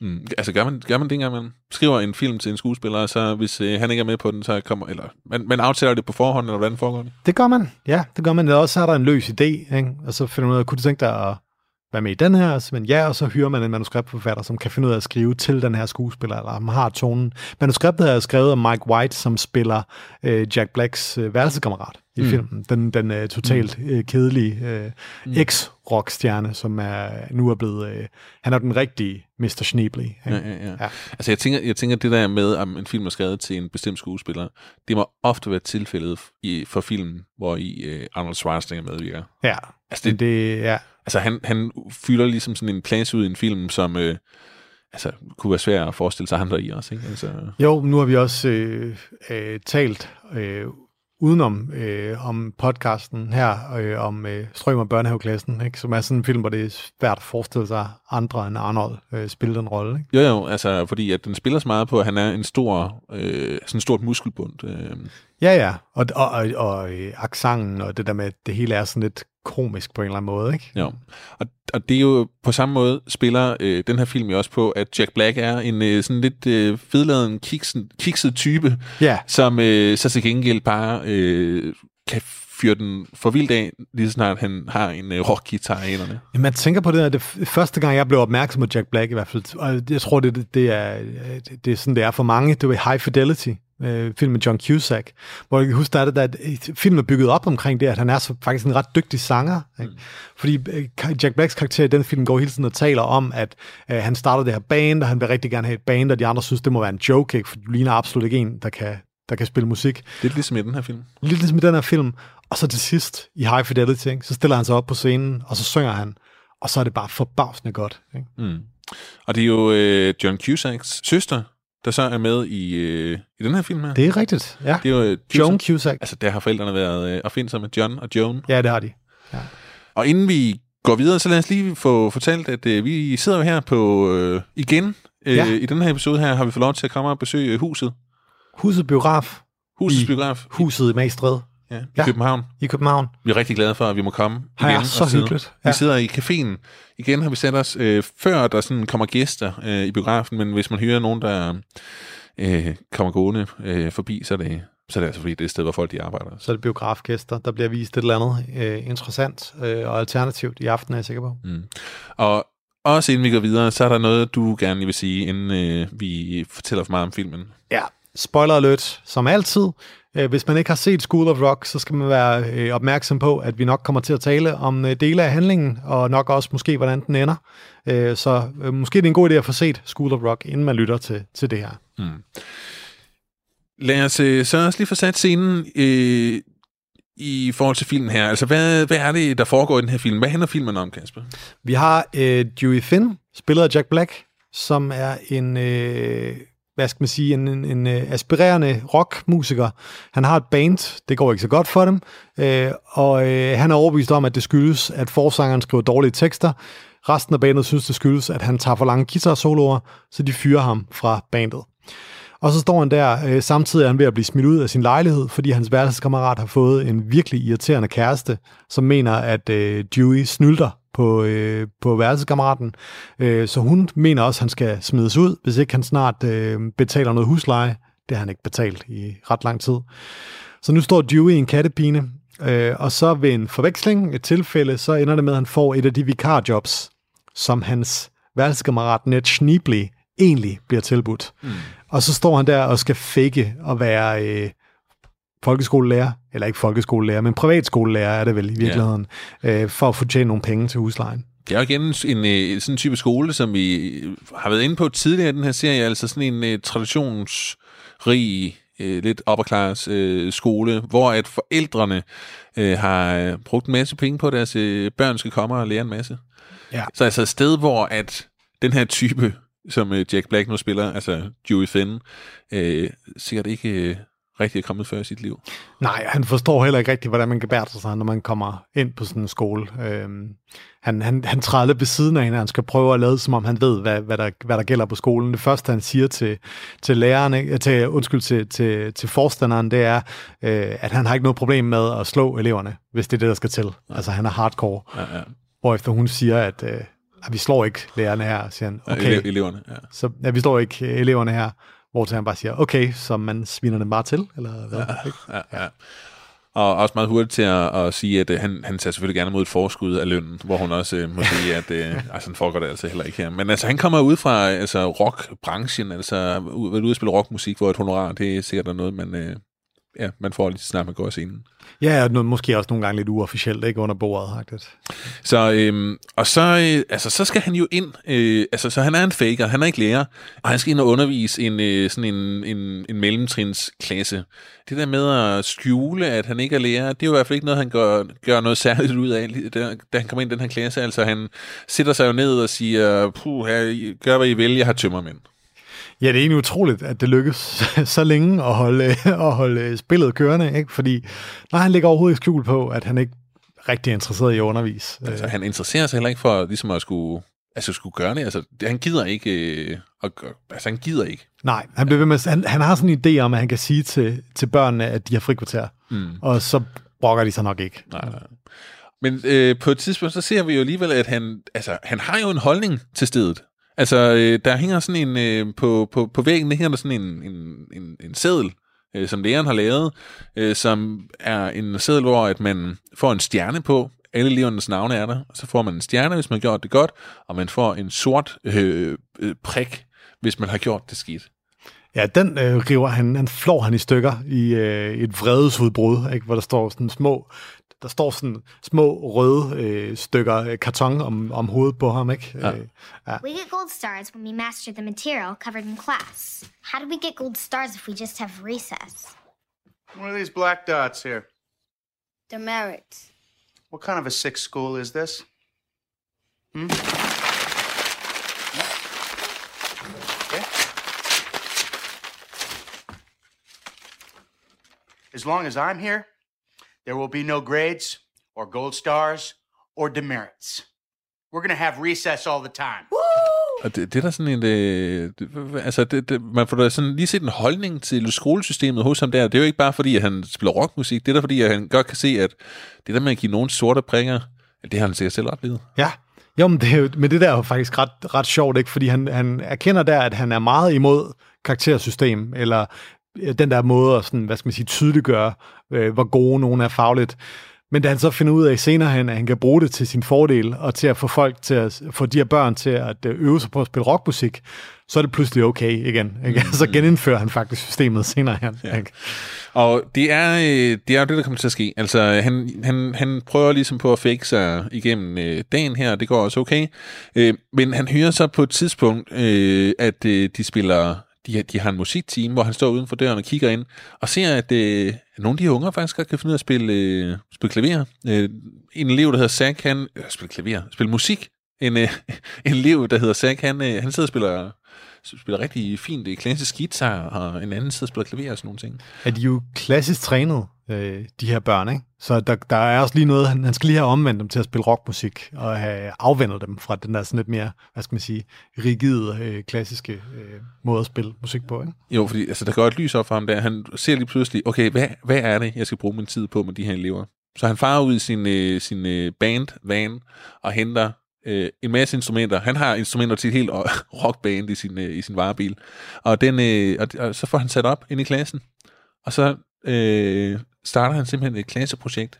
Mm. Altså gør man, gør man det engang, man skriver en film til en skuespiller, og så hvis øh, han ikke er med på den, så kommer, eller man, man aftaler det på forhånd, eller hvordan foregår det? Det gør man, ja, det gør man. Eller også er der en løs idé, ikke? og så finder man ud af, kunne du tænke dig at være med i den her? Men ja, og så hyrer man en manuskriptforfatter, som kan finde ud af at skrive til den her skuespiller, eller han har tonen. Manuskriptet er skrevet af Mike White, som spiller øh, Jack Blacks øh, værelsekammerat i mm. filmen. Den, den øh, totalt øh, kedelige øh, mm. ex-rockstjerne, som er nu er blevet... Øh, han er den rigtige Mr. Schneebly. Ja, ja, ja. ja. Altså, jeg tænker, jeg tænker, det der med, om en film er skrevet til en bestemt skuespiller, det må ofte være tilfældet i, for filmen, hvor i øh, Arnold Schwarzenegger medvirker. Ja, altså, det, det, ja. Altså, han, han fylder ligesom sådan en plads ud i en film, som... Øh, altså, kunne være svært at forestille sig andre i også, ikke? Altså... Jo, nu har vi også øh, øh, talt øh, udenom øh, om podcasten her, øh, om øh, Strøm og børnehaveklassen, ikke? som er sådan en film, hvor det er svært at forestille sig andre end Arnold øh, spille den rolle. Jo, jo, altså fordi at den spiller så meget på, at han er en stor, øh, sådan stort muskelbund. Øh. Ja, ja, og, og, og, og øh, aksangen og det der med, at det hele er sådan lidt komisk på en eller anden måde, ikke? Ja, og, og det er jo på samme måde spiller øh, den her film jo også på, at Jack Black er en øh, sådan lidt øh, fedladen, kiksen, kikset type, ja. som øh, så til gengæld bare øh, kan fyre den for vildt af, lige snart han har en øh, rockgitar i hænderne. Ja, man tænker på det, at det første gang, jeg blev opmærksom på Jack Black i hvert fald, og jeg tror, det, det, er, det er sådan, det er for mange, det var High Fidelity, øh, film med John Cusack, hvor jeg kan huske, der er det, at filmen er bygget op omkring det, at han er så, faktisk en ret dygtig sanger. Ikke? Mm. Fordi øh, Jack Blacks karakter i den film går hele tiden og taler om, at øh, han starter det her band, og han vil rigtig gerne have et band, og de andre synes, det må være en joke, ikke? for du ligner absolut ikke en, der kan, der kan spille musik. Lidt ligesom i den her film. Lidt ligesom i den her film. Og så til sidst, i High Fidelity, ikke? så stiller han sig op på scenen, og så synger han, og så er det bare forbavsende godt. Ikke? Mm. Og det er jo øh, John Cusacks søster, der så er med i, øh, i den her film her. Det er rigtigt, ja. Det er jo, øh, Joan Cusack. Altså, der har forældrene været øh, opfindsomme med John og Joan. Ja, det har de. Ja. Og inden vi går videre, så lad os lige få fortalt, at øh, vi sidder jo her på øh, igen. Øh, ja. I den her episode her har vi fået lov til at komme og besøge øh, huset. Huset Biograf. Husets Biograf. Huset i Magstred. Ja, i ja, København. I København. Vi er rigtig glade for, at vi må komme igen. Ja, så hyggeligt. Ja. Vi sidder i caféen. Igen har vi sat os, øh, før der sådan kommer gæster øh, i biografen, men hvis man hører nogen, der øh, kommer gående øh, forbi, så er, det, så er det altså fordi, det er et sted, hvor folk de arbejder. Så er det biografgæster, der bliver vist et eller andet øh, interessant øh, og alternativt i aften, er jeg sikker på. Mm. Og også inden vi går videre, så er der noget, du gerne vil sige, inden øh, vi fortæller for meget om filmen. Ja, spoiler alert, som altid. Øh, hvis man ikke har set School of Rock, så skal man være øh, opmærksom på, at vi nok kommer til at tale om øh, dele af handlingen, og nok også måske, hvordan den ender. Så måske det er en god idé at få set School of Rock, inden man lytter til, til det her. Mm. Lad os så også lige få sat scenen øh, i forhold til filmen her. Altså, hvad, hvad er det, der foregår i den her film? Hvad handler filmen om, Kasper? Vi har øh, Dewey Finn, spillet af Jack Black, som er en... Øh, hvad skal man sige, en, en, en øh, aspirerende rockmusiker. Han har et band, det går ikke så godt for dem, øh, og øh, han er overbevist om, at det skyldes, at forsangeren skriver dårlige tekster. Resten af bandet synes, det skyldes, at han tager for lange guitar-soloer, så de fyrer ham fra bandet. Og så står han der, øh, samtidig er han ved at blive smidt ud af sin lejlighed, fordi hans værelseskammerat har fået en virkelig irriterende kæreste, som mener, at øh, Dewey snylder på, øh, på værelseskammeraten. Øh, så hun mener også, at han skal smides ud, hvis ikke han snart øh, betaler noget husleje. Det har han ikke betalt i ret lang tid. Så nu står Dewey i en kattepine, øh, og så ved en forveksling, et tilfælde, så ender det med, at han får et af de vikarjobs, som hans værelseskammerat Ned Schneebly egentlig bliver tilbudt. Mm. Og så står han der og skal fake at være øh, folkeskolelærer, eller ikke folkeskolelærer, men privatskolelærer er det vel i virkeligheden, ja. øh, for at få tjent nogle penge til huslejen. Det er jo igen en, en sådan en type skole, som vi har været inde på tidligere i den her serie, altså sådan en uh, traditionsrig, uh, lidt upper class uh, skole, hvor at forældrene uh, har brugt en masse penge på, at deres uh, børn skal komme og lære en masse. Ja. Så altså et sted, hvor at den her type, som uh, Jack Black nu spiller, altså Dewey Finn, uh, sikkert ikke... Uh, rigtig er kommet før i sit liv. Nej, han forstår heller ikke rigtig, hvordan man kan bære sig, når man kommer ind på sådan en skole. Øhm, han, han, han træder lidt ved siden af hende, han skal prøve at lade, som om han ved, hvad, hvad, der, hvad der gælder på skolen. Det første, han siger til, til lærerne, til, undskyld, til, til, til forstanderen, det er, øh, at han har ikke noget problem med at slå eleverne, hvis det er det, der skal til. Ja. Altså, han er hardcore. Ja, ja. Hvorefter hun siger, at øh, at vi slår ikke lærerne her, siger han. Okay, ja, eleverne, ja. Så, ja, vi slår ikke eleverne her. Hvor til han bare siger, okay, så man sviner dem bare til, eller hvad? Ja, ja, ja. Og også meget hurtigt til at, at sige, at øh, han, han tager selvfølgelig gerne mod et forskud af lønnen, hvor hun også øh, må [laughs] sige, at øh, altså, sådan foregår det altså heller ikke her. Men altså, han kommer ud fra altså, rockbranchen, altså ud, ud at spille rockmusik, hvor et honorar, det er sikkert noget, man, øh, ja, man får lige snart, man går af scenen. Ja, og måske også nogle gange lidt uofficielt, ikke under bordet. Faktisk. Så, øhm, og så, øh, altså, så skal han jo ind, øh, altså, så han er en faker, han er ikke lærer, og han skal ind og undervise en, øh, sådan en, en, en mellemtrinsklasse. Det der med at skjule, at han ikke er lærer, det er jo i hvert fald ikke noget, han gør, gør noget særligt ud af, da, da han kommer ind i den her klasse. Altså, han sætter sig jo ned og siger, puh, her, gør hvad I vil, jeg har tømmermænd. Ja, det er egentlig utroligt, at det lykkes [laughs] så længe at holde, [laughs] at holde spillet kørende, ikke? fordi nej, han ligger overhovedet ikke skjul på, at han ikke rigtig er interesseret i at undervise. Altså, han interesserer sig heller ikke for ligesom at skulle, altså, skulle gøre det. Altså, han gider ikke øh, at gøre, altså, han gider ikke. Nej, han, bliver ved med, han, han har sådan en idé om, at han kan sige til, til børnene, at de har frikvarter, mm. og så brokker de sig nok ikke. Nej, nej. Men øh, på et tidspunkt, så ser vi jo alligevel, at han, altså, han har jo en holdning til stedet. Altså, øh, der hænger sådan en, øh, på, på, på væggen hænger der sådan en, en, en, en seddel, øh, som læreren har lavet, øh, som er en seddel, hvor at man får en stjerne på. Alle elevernes navne er der. Så får man en stjerne, hvis man har gjort det godt, og man får en sort øh, øh, prik, hvis man har gjort det skidt. Ja, den øh, river han, han flår han i stykker i øh, et vredesudbrud, ikke, hvor der står sådan små der står sådan små røde øh, stykker øh, karton om, om hovedet på ham, ikke? Ja. Øh, ja. We get gold stars when we master the material covered in class. How do we get gold stars if we just have recess? What are these black dots here? Demerits. What kind of a sick school is this? Hmm? As long as I'm here, there will be no grades or gold stars or demerits. We're going to have recess all the time. Og det, det er der sådan en... Øh, det, altså, det, det, man får da sådan lige set en holdning til skolesystemet hos ham der. Det er jo ikke bare fordi, at han spiller rockmusik. Det er da fordi, at han godt kan se, at det der med at give nogen sorte prikker, det har han sikkert selv oplevet. Ja, jo, men det, er jo, men det der er jo faktisk ret, ret sjovt, ikke? fordi han, han erkender der, at han er meget imod karaktersystem, eller den der måde at sådan, hvad skal man sige, tydeliggøre, øh, hvor gode nogen er fagligt. Men da han så finder ud af senere hen, at han kan bruge det til sin fordel, og til at få folk til at få de her børn til at øh, øve sig på at spille rockmusik, så er det pludselig okay igen. Ikke? [laughs] Mm. Så genindfører han faktisk systemet senere hen. Ja. Ikke? Og det er, øh, det er jo det, der kommer til at ske. Altså, han, han, han prøver ligesom på at fake sig igennem øh, dagen her, og det går også okay. Øh, men han hører så på et tidspunkt, øh, at øh, de spiller de, de har en musikteam, hvor han står uden for døren og kigger ind, og ser, at øh, nogle af de unge faktisk godt kan finde ud af at spille, øh, spille klaver. Øh, en elev, der hedder Zack, han... Øh, spille klaver? Spille musik. En, øh, [laughs] en elev, der hedder Zack, han, øh, han sidder og spiller spiller rigtig fint klassisk guitar, og en anden sidder og spiller klaver og sådan nogle ting. Er de jo klassisk trænet, øh, de her børn, ikke? Så der, der er også lige noget, han, han skal lige have omvendt dem til at spille rockmusik, og have afvendet dem fra den der sådan lidt mere, hvad skal man sige, rigide, øh, klassiske øh, måde at spille musik på, ikke? Jo, fordi altså, der går et lys op for ham der. Han ser lige pludselig, okay, hvad, hvad er det, jeg skal bruge min tid på med de her elever? Så han farer ud i sin, øh, sin øh, band-van og henter øh, en masse instrumenter. Han har instrumenter til et helt [laughs] rockband i sin, øh, i sin varebil. Og, den, øh, og, og så får han sat op ind i klassen. Og så øh, starter han simpelthen et klasseprojekt.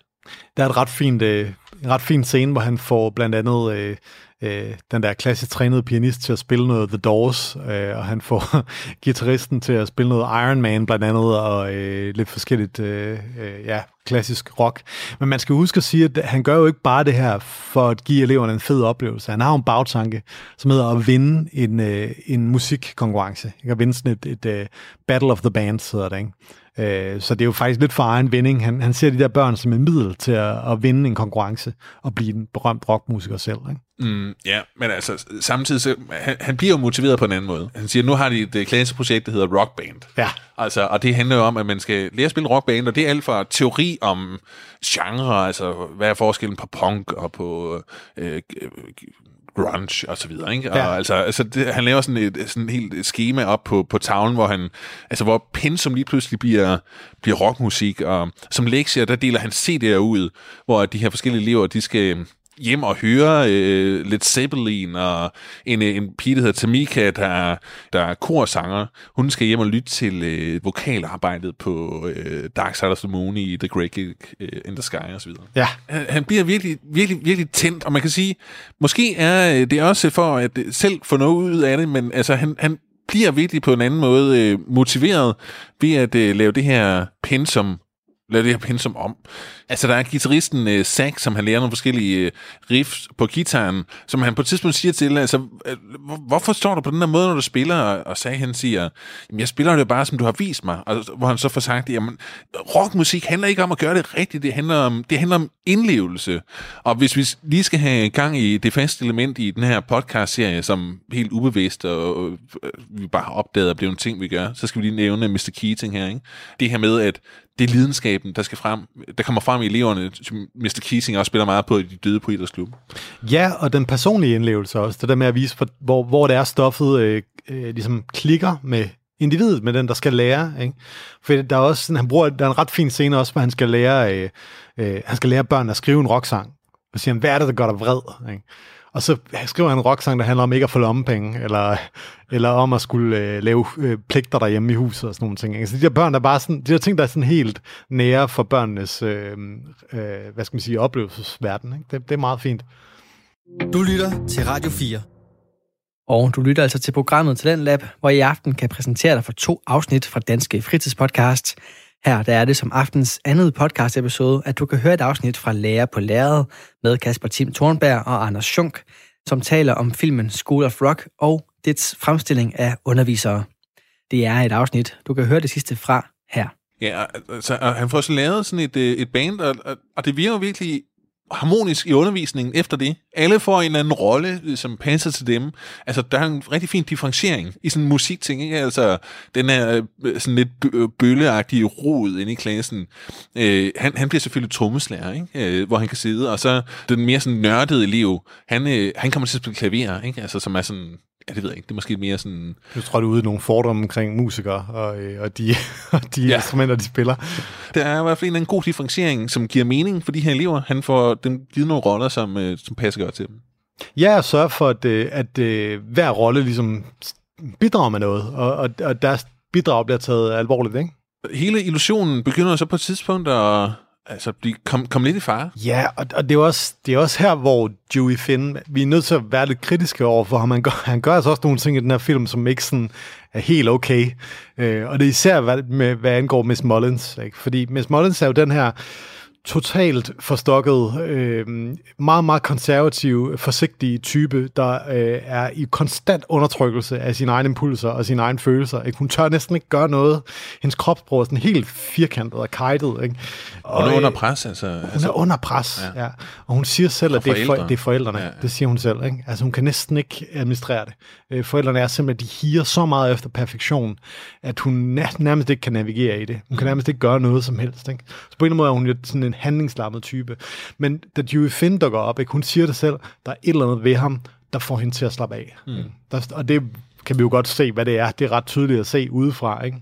Der er et ret fint, øh, en ret fin scene, hvor han får blandt andet øh, øh, den der klassisk trænede pianist til at spille noget The Doors, øh, og han får [laughs] gitarristen til at spille noget Iron Man blandt andet, og øh, lidt forskelligt, øh, øh, ja, klassisk rock. Men man skal huske at sige, at han gør jo ikke bare det her for at give eleverne en fed oplevelse. Han har jo en bagtanke, som hedder at vinde en, øh, en musikkonkurrence. Ikke? At vinde sådan et, et, et uh, Battle of the Bands, hedder det, ikke? Øh, så det er jo faktisk lidt for egen vinding. Han, han ser de der børn som en middel til at, at vinde en konkurrence og blive en berømt rockmusiker selv. Ikke? Mm, ja, men altså samtidig, så, han, han bliver jo motiveret på en anden måde. Han siger, nu har de et klasseprojekt, der hedder Rock Band. Ja. Altså, og det handler jo om, at man skal lære at spille rockband, og det er alt fra teori om genre, altså hvad er forskellen på punk og på øh, grunge og så videre, ikke? Ja. Og altså, altså det, han laver sådan et sådan et helt schema op på, på tavlen, hvor han, altså hvor pensum lige pludselig bliver, bliver rockmusik, og som lektier, der deler han CD'er ud, hvor de her forskellige elever, de skal hjem og høre øh, lidt Zeppelin, og en, en pige, der hedder Tamika, der, der er korsanger. Hun skal hjem og lytte til øh, vokalarbejdet på øh, Dark Side of the Moon i The Great Gig øh, in the Sky osv. Ja. Han, han bliver virkelig, virkelig, virkelig tændt, og man kan sige, måske er øh, det også for at selv få noget ud af det, men altså, han, han bliver virkelig på en anden måde øh, motiveret ved at øh, lave det her pensum lave det her pensum om. Altså, der er gitarristen øh, Zach, som han lærer nogle forskellige øh, riffs på gitaren, som han på et tidspunkt siger til, altså, øh, hvorfor står du på den der måde, når du spiller? Og Zach, han siger, jamen, jeg spiller det bare, som du har vist mig. Og hvor han så får sagt, jamen, rockmusik handler ikke om at gøre det rigtigt, det handler om, det handler om indlevelse. Og hvis vi lige skal have gang i det faste element i den her podcast-serie, som helt ubevidst, og, og øh, vi bare har opdaget, at det er en ting, vi gør, så skal vi lige nævne Mr. Keating her, ikke? Det her med, at det er lidenskaben, der skal frem, der kommer frem i eleverne, som Mr. Keating også spiller meget på i de døde på idrætsklubben. Ja, og den personlige indlevelse også, det der med at vise, hvor, hvor det er stoffet øh, øh, ligesom klikker med individet, med den, der skal lære. Ikke? For der er også sådan, han bruger, der er en ret fin scene også, hvor han skal lære, øh, øh, han skal lære børn at skrive en rocksang. Og siger han, hvad er det, der gør dig vred? Ikke? Og så skriver han en rocksang, der handler om ikke at få lommepenge, eller, eller om at skulle øh, lave øh, pligter derhjemme i huset og sådan nogle ting. Altså de der børn, der bare sådan, de der ting, der er sådan helt nære for børnenes, øh, øh, hvad skal man sige, oplevelsesverden. Ikke? Det, det er meget fint. Du lytter til Radio 4. Og du lytter altså til programmet til den Lab, hvor jeg i aften kan præsentere dig for to afsnit fra Danske Fritidspodcast. Her der er det som aftens andet podcast episode, at du kan høre et afsnit fra Lærer på Læret med Kasper Tim Thornberg og Anders Schunk, som taler om filmen School of Rock og dets fremstilling af undervisere. Det er et afsnit, du kan høre det sidste fra her. Ja, altså, han får så lavet sådan et, øh, et band, og, og det virker virkelig harmonisk i undervisningen efter det. Alle får en eller anden rolle, øh, som passer til dem. Altså, der er en rigtig fin differentiering i sådan en musikting, ikke? Altså, den er øh, sådan lidt øh, bølleagtige rod inde i klassen. Øh, han, han bliver selvfølgelig trommeslager, ikke? Øh, hvor han kan sidde, og så den mere sådan nørdede elev, han, øh, han kommer til at spille klaver, ikke? Altså, som er sådan ja, det ved jeg ikke, det er måske mere sådan... Du tror, du er ude i nogle fordomme omkring musikere og, øh, og de, [laughs] og de ja. instrumenter, de spiller. Der er i hvert fald en, en god differentiering, som giver mening for de her elever. Han får dem givet nogle roller, som, øh, som passer godt til dem. Ja, og sørge for, at, øh, at, at hver rolle ligesom bidrager med noget, og, og, og deres bidrag bliver taget alvorligt, ikke? Hele illusionen begynder så på et tidspunkt at altså, blive, kom, kom lidt i fare. Ja, og, og det, er også, det er også her, hvor Dewey Finn, vi er nødt til at være lidt kritiske over for ham. Han gør, han gør altså også nogle ting i den her film, som ikke sådan er helt okay. Øh, og det er især hvad, med, hvad angår Miss Mullins. Ikke? Fordi Miss Mullins er jo den her totalt forstokket, øh, meget, meget konservativ, forsigtig type, der øh, er i konstant undertrykkelse af sine egne impulser og sine egne følelser. Ikke? Hun tør næsten ikke gøre noget. Hendes kropsprog er sådan helt firkantet og kajtet. Ikke? Og, hun er under pres, altså. Hun altså, er under pres, ja. ja. Og hun siger selv, at det er, for, det er forældrene. Ja, ja. Det siger hun selv. Ikke? Altså hun kan næsten ikke administrere det. Øh, forældrene er simpelthen, de higer så meget efter perfektion, at hun nærmest ikke kan navigere i det. Hun kan mm. nærmest ikke gøre noget som helst. Ikke? Så på en eller anden måde er hun sådan en handlingslammet type. Men da Dewey Finn dukker op, ikke, hun siger det selv, der er et eller andet ved ham, der får hende til at slappe af. Mm. Der, og det kan vi jo godt se, hvad det er. Det er ret tydeligt at se udefra. Ikke?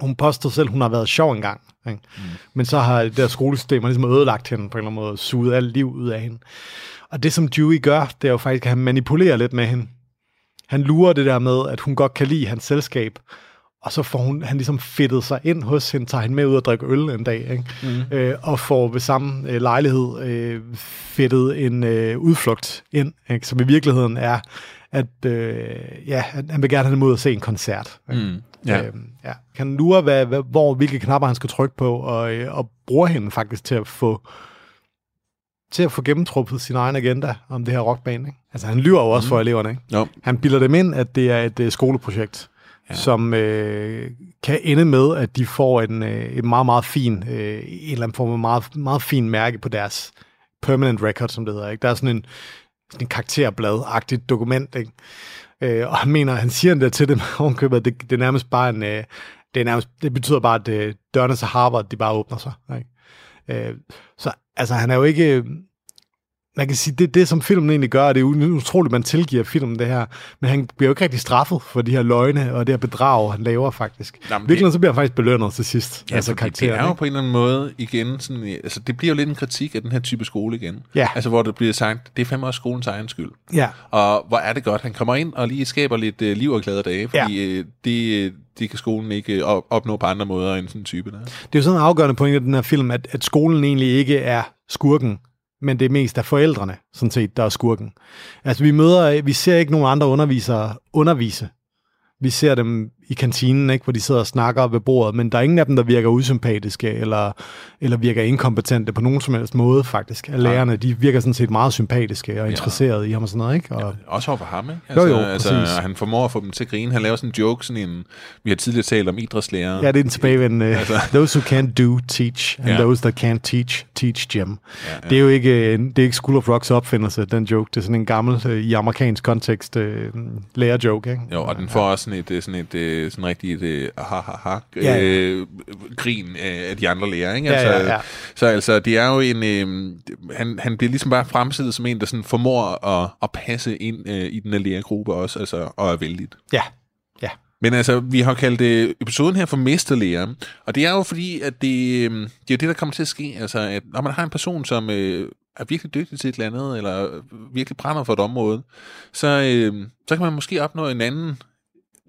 Hun påstår selv, hun har været sjov engang. Ikke? Mm. Men så har det der skolesystem ligesom ødelagt hende på en eller anden måde, suget alt liv ud af hende. Og det, som Dewey gør, det er jo faktisk, at han manipulerer lidt med hende. Han lurer det der med, at hun godt kan lide hans selskab, og så får hun, han ligesom fedtet sig ind hos hende, tager hende med ud og drikke øl en dag, ikke? Mm. Øh, og får ved samme øh, lejlighed øh, fedtet en øh, udflugt ind, ikke? som i virkeligheden er, at øh, ja, han vil gerne have dem ud og se en koncert. Ikke? Mm. Ja. Øh, ja. Kan lure, hvad, hvad, hvor, hvilke knapper han skal trykke på, og, øh, og bruger hende faktisk til at få til at få gennemtruppet sin egen agenda om det her rockband. Ikke? Altså, han lyver jo også mm. for eleverne. Ikke? Jo. Han bilder dem ind, at det er et uh, skoleprojekt ja. som øh, kan ende med, at de får en, øh, meget, meget fin, øh, en eller anden form af meget, meget fin mærke på deres permanent record, som det hedder. Ikke? Der er sådan en, sådan en karakterblad-agtigt dokument, ikke? Øh, og han mener, han siger det til dem, [laughs] ovenkøbet, at det, det er nærmest bare en, øh, det, er nærmest, det betyder bare, at øh, dørene til Harvard, de bare åbner sig. Ikke? Øh, så altså, han er jo ikke, man kan sige, det, det som filmen egentlig gør, det er utroligt, man tilgiver filmen det her, men han bliver jo ikke rigtig straffet for de her løgne og det her bedrag, han laver faktisk. Jamen, Virkelig, så bliver han faktisk belønnet til sidst. Ja, altså karakteren, det er jo på en eller anden måde igen, sådan, altså det bliver jo lidt en kritik af den her type skole igen. Ja. Altså hvor det bliver sagt, det er fandme også skolens egen skyld. Ja. Og hvor er det godt, han kommer ind og lige skaber lidt uh, liv og glade dage, fordi ja. uh, det, det kan skolen ikke opnå på andre måder end sådan en type der. Det er jo sådan en afgørende point i den her film, at, at skolen egentlig ikke er skurken men det er mest af forældrene, sådan set, der er skurken. Altså, vi møder, vi ser ikke nogen andre undervisere undervise vi ser dem i kantinen, ikke, hvor de sidder og snakker ved bordet, men der er ingen af dem, der virker usympatiske eller, eller virker inkompetente på nogen som helst måde, faktisk. Af lærerne, de virker sådan set meget sympatiske og interesserede ja. i ham og sådan noget, ikke? Og, ja, også over for ham, ikke? Altså, jo, jo, altså, han formår at få dem til at grine. Han laver sådan en joke, sådan en, vi har tidligere talt om idrætslærer. Ja, det er den tilbagevendende, [laughs] altså. those who can't do, teach, and ja. those that can't teach, teach Jim. Ja, ja. Det er jo ikke, det er ikke School of Rocks opfindelse, den joke. Det er sådan en gammel, øh, i amerikansk kontekst, øh, lærer-joke, ikke? Jo, og den får også sådan et, sådan et, øh, sådan rigtig et, ha, ha, ha, ja, ja. Øh, grin af de andre lærere. Ikke? Altså, ja, ja, ja. Så altså, det er jo en... Øh, han, han bliver ligesom bare fremstillet som en, der sådan formår at, at passe ind øh, i den her lærergruppe også, altså, og er vældigt. Ja, ja. Men altså, vi har kaldt øh, episoden her for mesterlærer, og det er jo fordi, at det, øh, det er jo det, der kommer til at ske, altså, at når man har en person, som øh, er virkelig dygtig til et eller andet, eller virkelig brænder for et område, så, øh, så kan man måske opnå en anden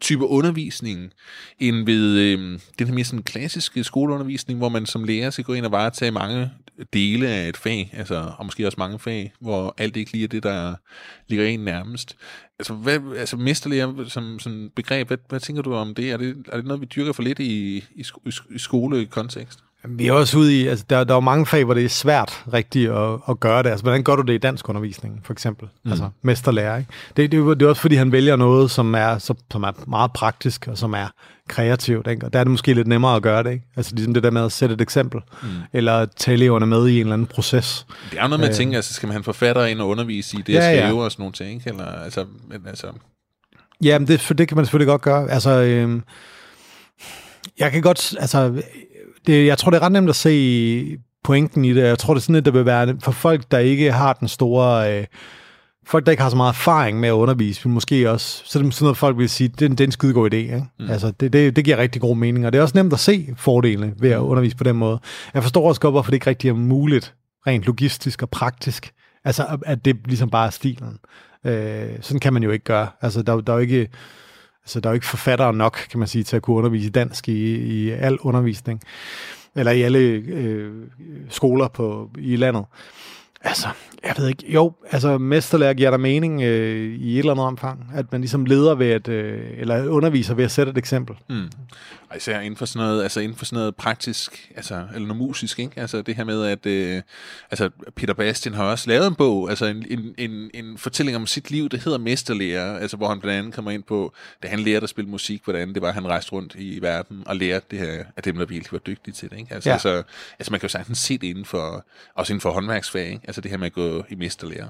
type undervisning, end ved øh, den her mere sådan klassiske skoleundervisning, hvor man som lærer skal gå ind og varetage mange dele af et fag, altså, og måske også mange fag, hvor alt ikke lige er det, der ligger en nærmest. Altså, hvad, altså mesterlærer som, som begreb, hvad, hvad tænker du om det? Er, det? er det noget, vi dyrker for lidt i, i, i skolekontekst? Vi er også ude i, altså der, der er jo mange fag, hvor det er svært rigtigt at, at gøre det. Altså, hvordan gør du det i dansk undervisning, for eksempel? Mm. Altså, mesterlærer, ikke? Det, det, det er også, fordi han vælger noget, som er, som er meget praktisk, og som er kreativt, ikke? Og der er det måske lidt nemmere at gøre det, ikke? Altså, ligesom det der med at sætte et eksempel, mm. eller tage eleverne med i en eller anden proces. Det er jo noget med at øh. tænke, altså, skal man have en forfatter ind og undervise i det, ja, at skrive ja. og sådan nogle ting, ikke? Eller, altså, men, altså... Ja, men det, det kan man selvfølgelig godt gøre. Altså, øh, jeg kan godt, altså, det, jeg tror, det er ret nemt at se pointen i det. Jeg tror, det er sådan, at det vil være for folk, der ikke har den store... Øh, folk, der ikke har så meget erfaring med at undervise, vil måske også, så er det sådan noget, folk vil sige, det, det er en skide god idé. Ikke? Mm. Altså, det, det, det giver rigtig god mening, og det er også nemt at se fordelene ved at mm. undervise på den måde. Jeg forstår også godt, hvorfor det ikke rigtig er muligt, rent logistisk og praktisk, altså at det ligesom bare er stilen. Øh, sådan kan man jo ikke gøre. Altså, der, der er jo ikke Altså, der er jo ikke forfattere nok, kan man sige, til at kunne undervise dansk i, i al undervisning, eller i alle øh, skoler på, i landet. Altså, jeg ved ikke. Jo, altså mesterlærer giver der mening øh, i et eller andet omfang, at man ligesom leder ved at, øh, eller underviser ved at sætte et eksempel. Mm. Og især inden for sådan noget, altså inden for sådan noget praktisk, altså, eller noget musisk, ikke? Altså det her med, at øh, altså Peter Bastian har også lavet en bog, altså en, en, en, en fortælling om sit liv, det hedder Mesterlærer, altså hvor han blandt andet kommer ind på, da han lærte at spille musik, hvordan det var, han rejste rundt i verden og lærte det her, at dem, der virkelig var dygtige til det, ikke? Altså, ja. altså, altså man kan jo sagtens se det inden for, også inden for håndværksfag, ikke? Altså det her med at gå i mesterlærer.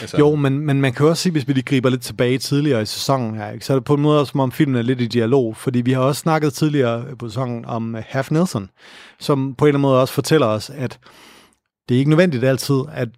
Altså. Jo, men, men man kan også sige, hvis vi lige griber lidt tilbage tidligere i sæsonen her, ikke? så er det på en måde som om filmen er lidt i dialog, fordi vi har også snakket tidligere på sæsonen om øh, Half Nelson, som på en eller anden måde også fortæller os, at det er ikke nødvendigt altid, at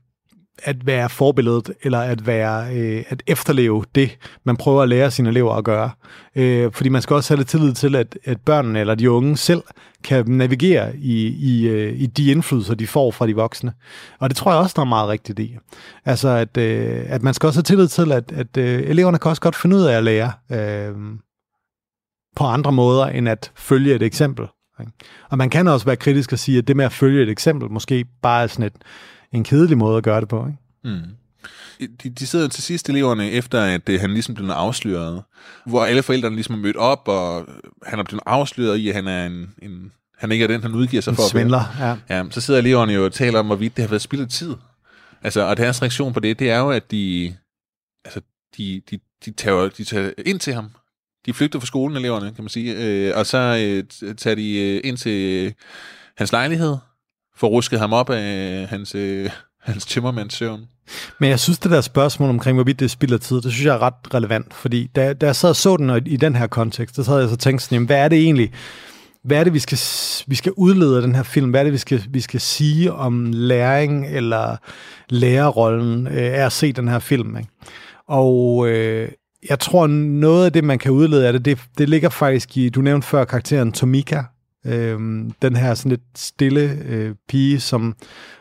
at være forbilledet, eller at være øh, at efterleve det, man prøver at lære sine elever at gøre. Øh, fordi man skal også have lidt tillid til, at, at børnene eller de unge selv kan navigere i, i, øh, i de indflydelser, de får fra de voksne. Og det tror jeg også, der er meget rigtigt i. Altså, at, øh, at man skal også have tillid til, at, at øh, eleverne kan også godt finde ud af at lære øh, på andre måder, end at følge et eksempel. Ikke? Og man kan også være kritisk og sige, at det med at følge et eksempel, måske bare er sådan et, en kedelig måde at gøre det på. Ikke? Mm. De, de sidder til sidst eleverne, efter at uh, han ligesom blev afsløret, hvor alle forældrene ligesom er mødt op, og han er blevet afsløret i, at han er en, en han ikke er den, han udgiver sig en for. svindler, ja. ja. Så sidder eleverne jo og taler om, hvorvidt det har været spildet tid. Altså, og deres reaktion på det, det er jo, at de, altså, de, de, de, tager, de tager ind til ham. De flygter fra skolen, eleverne, kan man sige. Øh, og så øh, tager de øh, ind til øh, hans lejlighed, få rusket ham op af hans, øh, hans tømmermands søvn. Men jeg synes, det der spørgsmål omkring, hvorvidt det spilder tid, det synes jeg er ret relevant, fordi da, da jeg sad og så den i den her kontekst, så havde jeg så tænkt sådan, jamen, hvad er det egentlig, hvad er det, vi skal, vi skal udlede af den her film? Hvad er det, vi skal, vi skal sige om læring eller lærerrollen øh, af at se den her film? Ikke? Og øh, jeg tror, noget af det, man kan udlede af det, det, det ligger faktisk i, du nævnte før karakteren Tomika, Øhm, den her sådan lidt stille øh, pige som,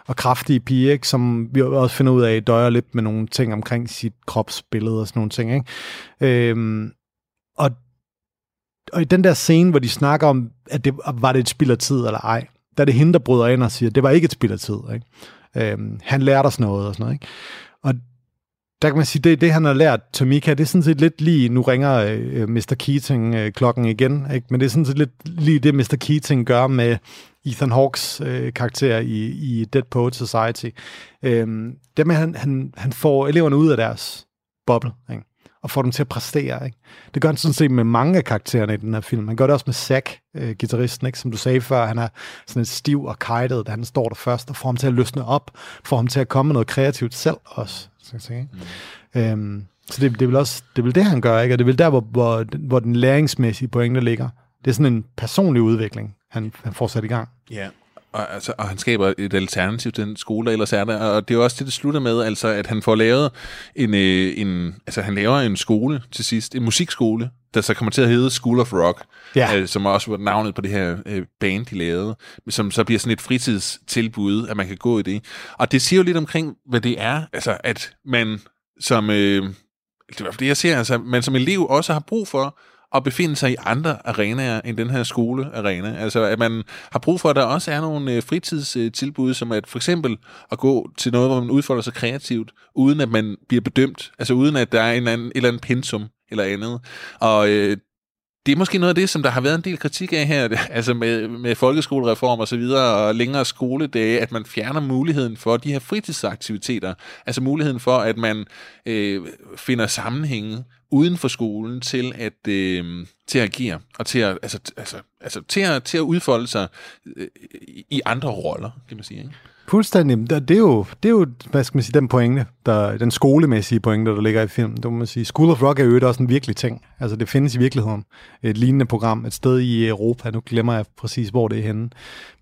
og kraftige pige, ikke, som vi også finder ud af, døjer lidt med nogle ting omkring sit kropsbillede og sådan nogle ting. Ikke? Øhm, og, og i den der scene, hvor de snakker om, at det var det et spild af tid eller ej, der er det hende, der bryder ind og siger, at det var ikke et spild af tid. Ikke? Øhm, han lærte os noget og sådan noget. Ikke? Og der kan man sige, det det, han har lært Tamika, det er sådan set lidt lige, nu ringer øh, Mr. Keating øh, klokken igen, ikke? men det er sådan set lidt lige det, Mr. Keating gør med Ethan Hawks øh, karakter i, i Dead Poet Society. Øhm, det med, han, han, han får eleverne ud af deres boble, ikke? og får dem til at præstere. Ikke? Det gør han sådan set med mange af karaktererne i den her film. Han gør det også med Zack, øh, gitarristen, ikke? som du sagde før. Han er sådan en stiv og kajtet, da han står der først, og får ham til at løsne op, får ham til at komme med noget kreativt selv også. Så, jeg sige. Mm. Øhm, så det, det, er vel også det, er vel det, han gør, ikke? og det er vel der, hvor, hvor, hvor den læringsmæssige pointe ligger. Det er sådan en personlig udvikling, han, han får sat i gang. Ja, og, altså, og han skaber et alternativ til den skole, der ellers er der. Og det er også det, det slutter med, altså, at han får lavet en, øh, en, altså, han laver en skole til sidst, en musikskole, der så kommer til at hedde School of Rock, ja. øh, som også var navnet på det her øh, band, de lavede, som så bliver sådan et fritidstilbud, at man kan gå i det. Og det siger jo lidt omkring, hvad det er, altså at man som, øh, det er det, jeg ser, altså, man som elev også har brug for at befinde sig i andre arenaer end den her skolearena. Altså, at man har brug for, at der også er nogle øh, fritidstilbud, som at for eksempel at gå til noget, hvor man udfolder sig kreativt, uden at man bliver bedømt, altså uden at der er en eller anden, et eller andet pensum eller andet. Og øh, det er måske noget af det, som der har været en del kritik af her, [laughs] altså med, med folkeskolereform og så videre, og længere skoledage, at man fjerner muligheden for de her fritidsaktiviteter, altså muligheden for, at man øh, finder sammenhænge uden for skolen til at, øh, til at agere, og til at, altså, altså, altså, til at, til at udfolde sig øh, i andre roller, kan man sige. Ikke? Fuldstændig. Det er jo, det er jo hvad skal man sige, den pointe, der, den skolemæssige pointe, der ligger i filmen. Det må man sige. School of Rock er jo også en virkelig ting. Altså, det findes i virkeligheden. Et lignende program, et sted i Europa. Nu glemmer jeg præcis, hvor det er henne.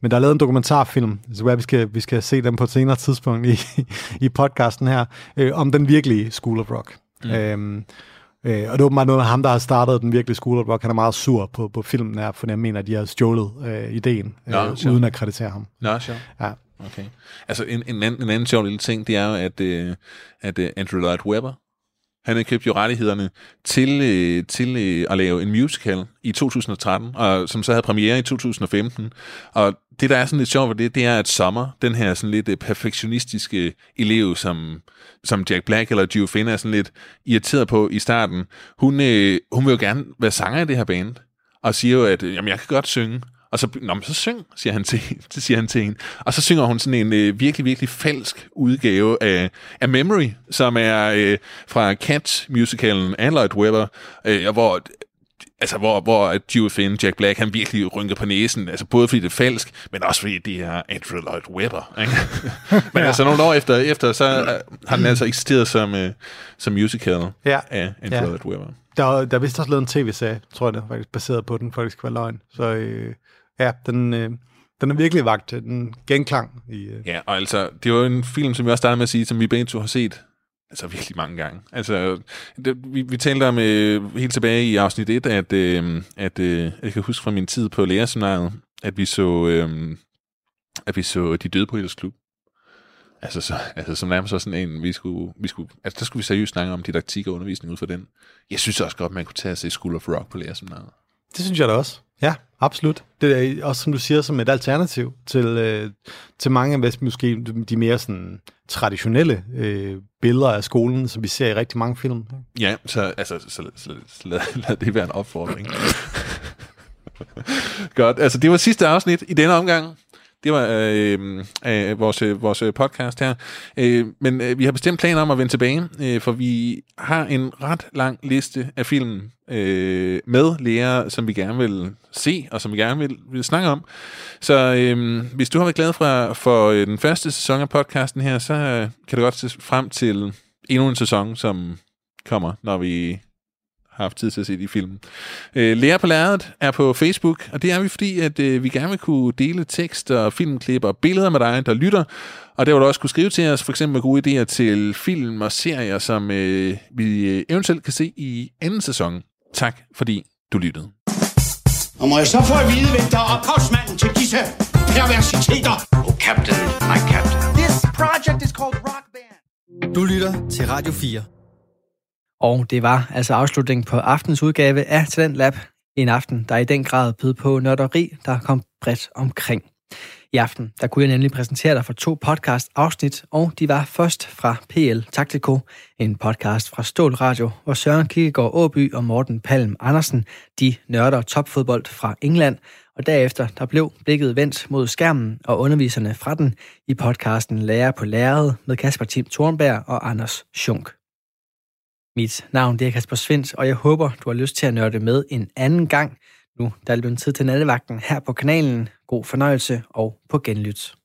Men der er lavet en dokumentarfilm, så vi skal, vi skal se den på et senere tidspunkt i, [laughs] i podcasten her, øh, om den virkelige School of Rock. Mm. Øhm, Øh, og det er åbenbart noget af ham, der har startet den virkelige School of Rock. Han er meget sur på, på filmen her, for jeg mener, at de har stjålet øh, ideen, øh, Nå, uden at kreditere ham. Nå, sure. Ja. Okay. Altså en, en, anden, en anden sjov lille ting, det er jo, at, øh, at øh, Andrew Lloyd Webber, han købte købt jo rettighederne til, øh, til øh, at lave en musical i 2013, og som så havde premiere i 2015. Og det, der er sådan lidt sjovt ved det, det er, at Sommer, den her sådan lidt øh, perfektionistiske elev, som, som Jack Black eller Gio Finn er sådan lidt irriteret på i starten, hun, øh, hun vil jo gerne være sanger i det her band, og siger jo, at øh, jamen, jeg kan godt synge. Og så, Nå, men så syng, siger han til, [laughs] så siger han til hende. Og så synger hun sådan en øh, virkelig, virkelig falsk udgave af, af Memory, som er øh, fra Cats-musicalen Lloyd Webber, øh, hvor altså hvor, hvor Dewey Finn, Jack Black, han virkelig rynker på næsen, altså både fordi det er falsk, men også fordi det er Andrew Lloyd Webber. Ikke? [laughs] men ja. altså nogle år efter, efter så har den altså eksisteret som, uh, som musical ja. af Andrew ja. Lloyd Webber. Der, der er vist også lavet en tv-serie, tror jeg det, faktisk baseret på den, faktisk var løgn. Så øh, ja, den, øh, den er virkelig vagt den genklang. I, øh. Ja, og altså, det var en film, som vi også startede med at sige, som vi begge to har set Altså virkelig mange gange. Altså, det, vi, vi talte om øh, helt tilbage i afsnit 1, at, øh, at øh, jeg kan huske fra min tid på lærerseminariet, at vi så, øh, at vi så De Døde på Klub. Altså, så, altså som nærmest så sådan en, vi skulle, vi skulle, altså der skulle vi seriøst snakke om didaktik og undervisning ud fra den. Jeg synes også godt, man kunne tage sig School of Rock på lærerseminariet. Det synes jeg da også. Ja, absolut. Det er også, som du siger, som et alternativ til, øh, til mange af måske de mere sådan, traditionelle øh, billeder af skolen, som vi ser i rigtig mange film. Ja, så, altså, så, så, så, lad, lad det være en opfordring. [laughs] Godt, altså det var sidste afsnit i denne omgang. Det var øh, øh, vores, øh, vores øh, podcast her. Øh, men øh, vi har bestemt planer om at vende tilbage, øh, for vi har en ret lang liste af film øh, med lærere, som vi gerne vil se, og som vi gerne vil, vil snakke om. Så øh, hvis du har været glad for, for øh, den første sæson af podcasten her, så øh, kan du godt se frem til endnu en sæson, som kommer, når vi har haft tid til at se de film. Øh, Lærer på lærredet er på Facebook, og det er vi, fordi at øh, vi gerne vil kunne dele tekst og filmklip og billeder med dig, der lytter, og der vil du også kunne skrive til os, for eksempel gode idéer til film og serier, som øh, vi øh, eventuelt kan se i anden sæson. Tak, fordi du lyttede. Og må jeg så få at vide, hvem der er ophavsmanden til disse perversiteter? Oh, Captain, my captain. This project is called Rock Band. Du lytter til Radio 4. Og det var altså afslutningen på aftens udgave af Talent Lab. En aften, der i den grad bød på nørderi, der kom bredt omkring. I aften, der kunne jeg nemlig præsentere dig for to podcast-afsnit, og de var først fra PL Taktiko, en podcast fra Stål Radio, hvor Søren Kierkegaard Åby og Morten Palm Andersen, de nørder topfodbold fra England, og derefter der blev blikket vendt mod skærmen og underviserne fra den i podcasten Lærer på Læret med Kasper Tim Thornberg og Anders Schunk. Mit navn det er Kasper Svendt, og jeg håber, du har lyst til at nørde med en anden gang. Nu der er det blevet tid til nattevagten her på kanalen. God fornøjelse og på genlyt.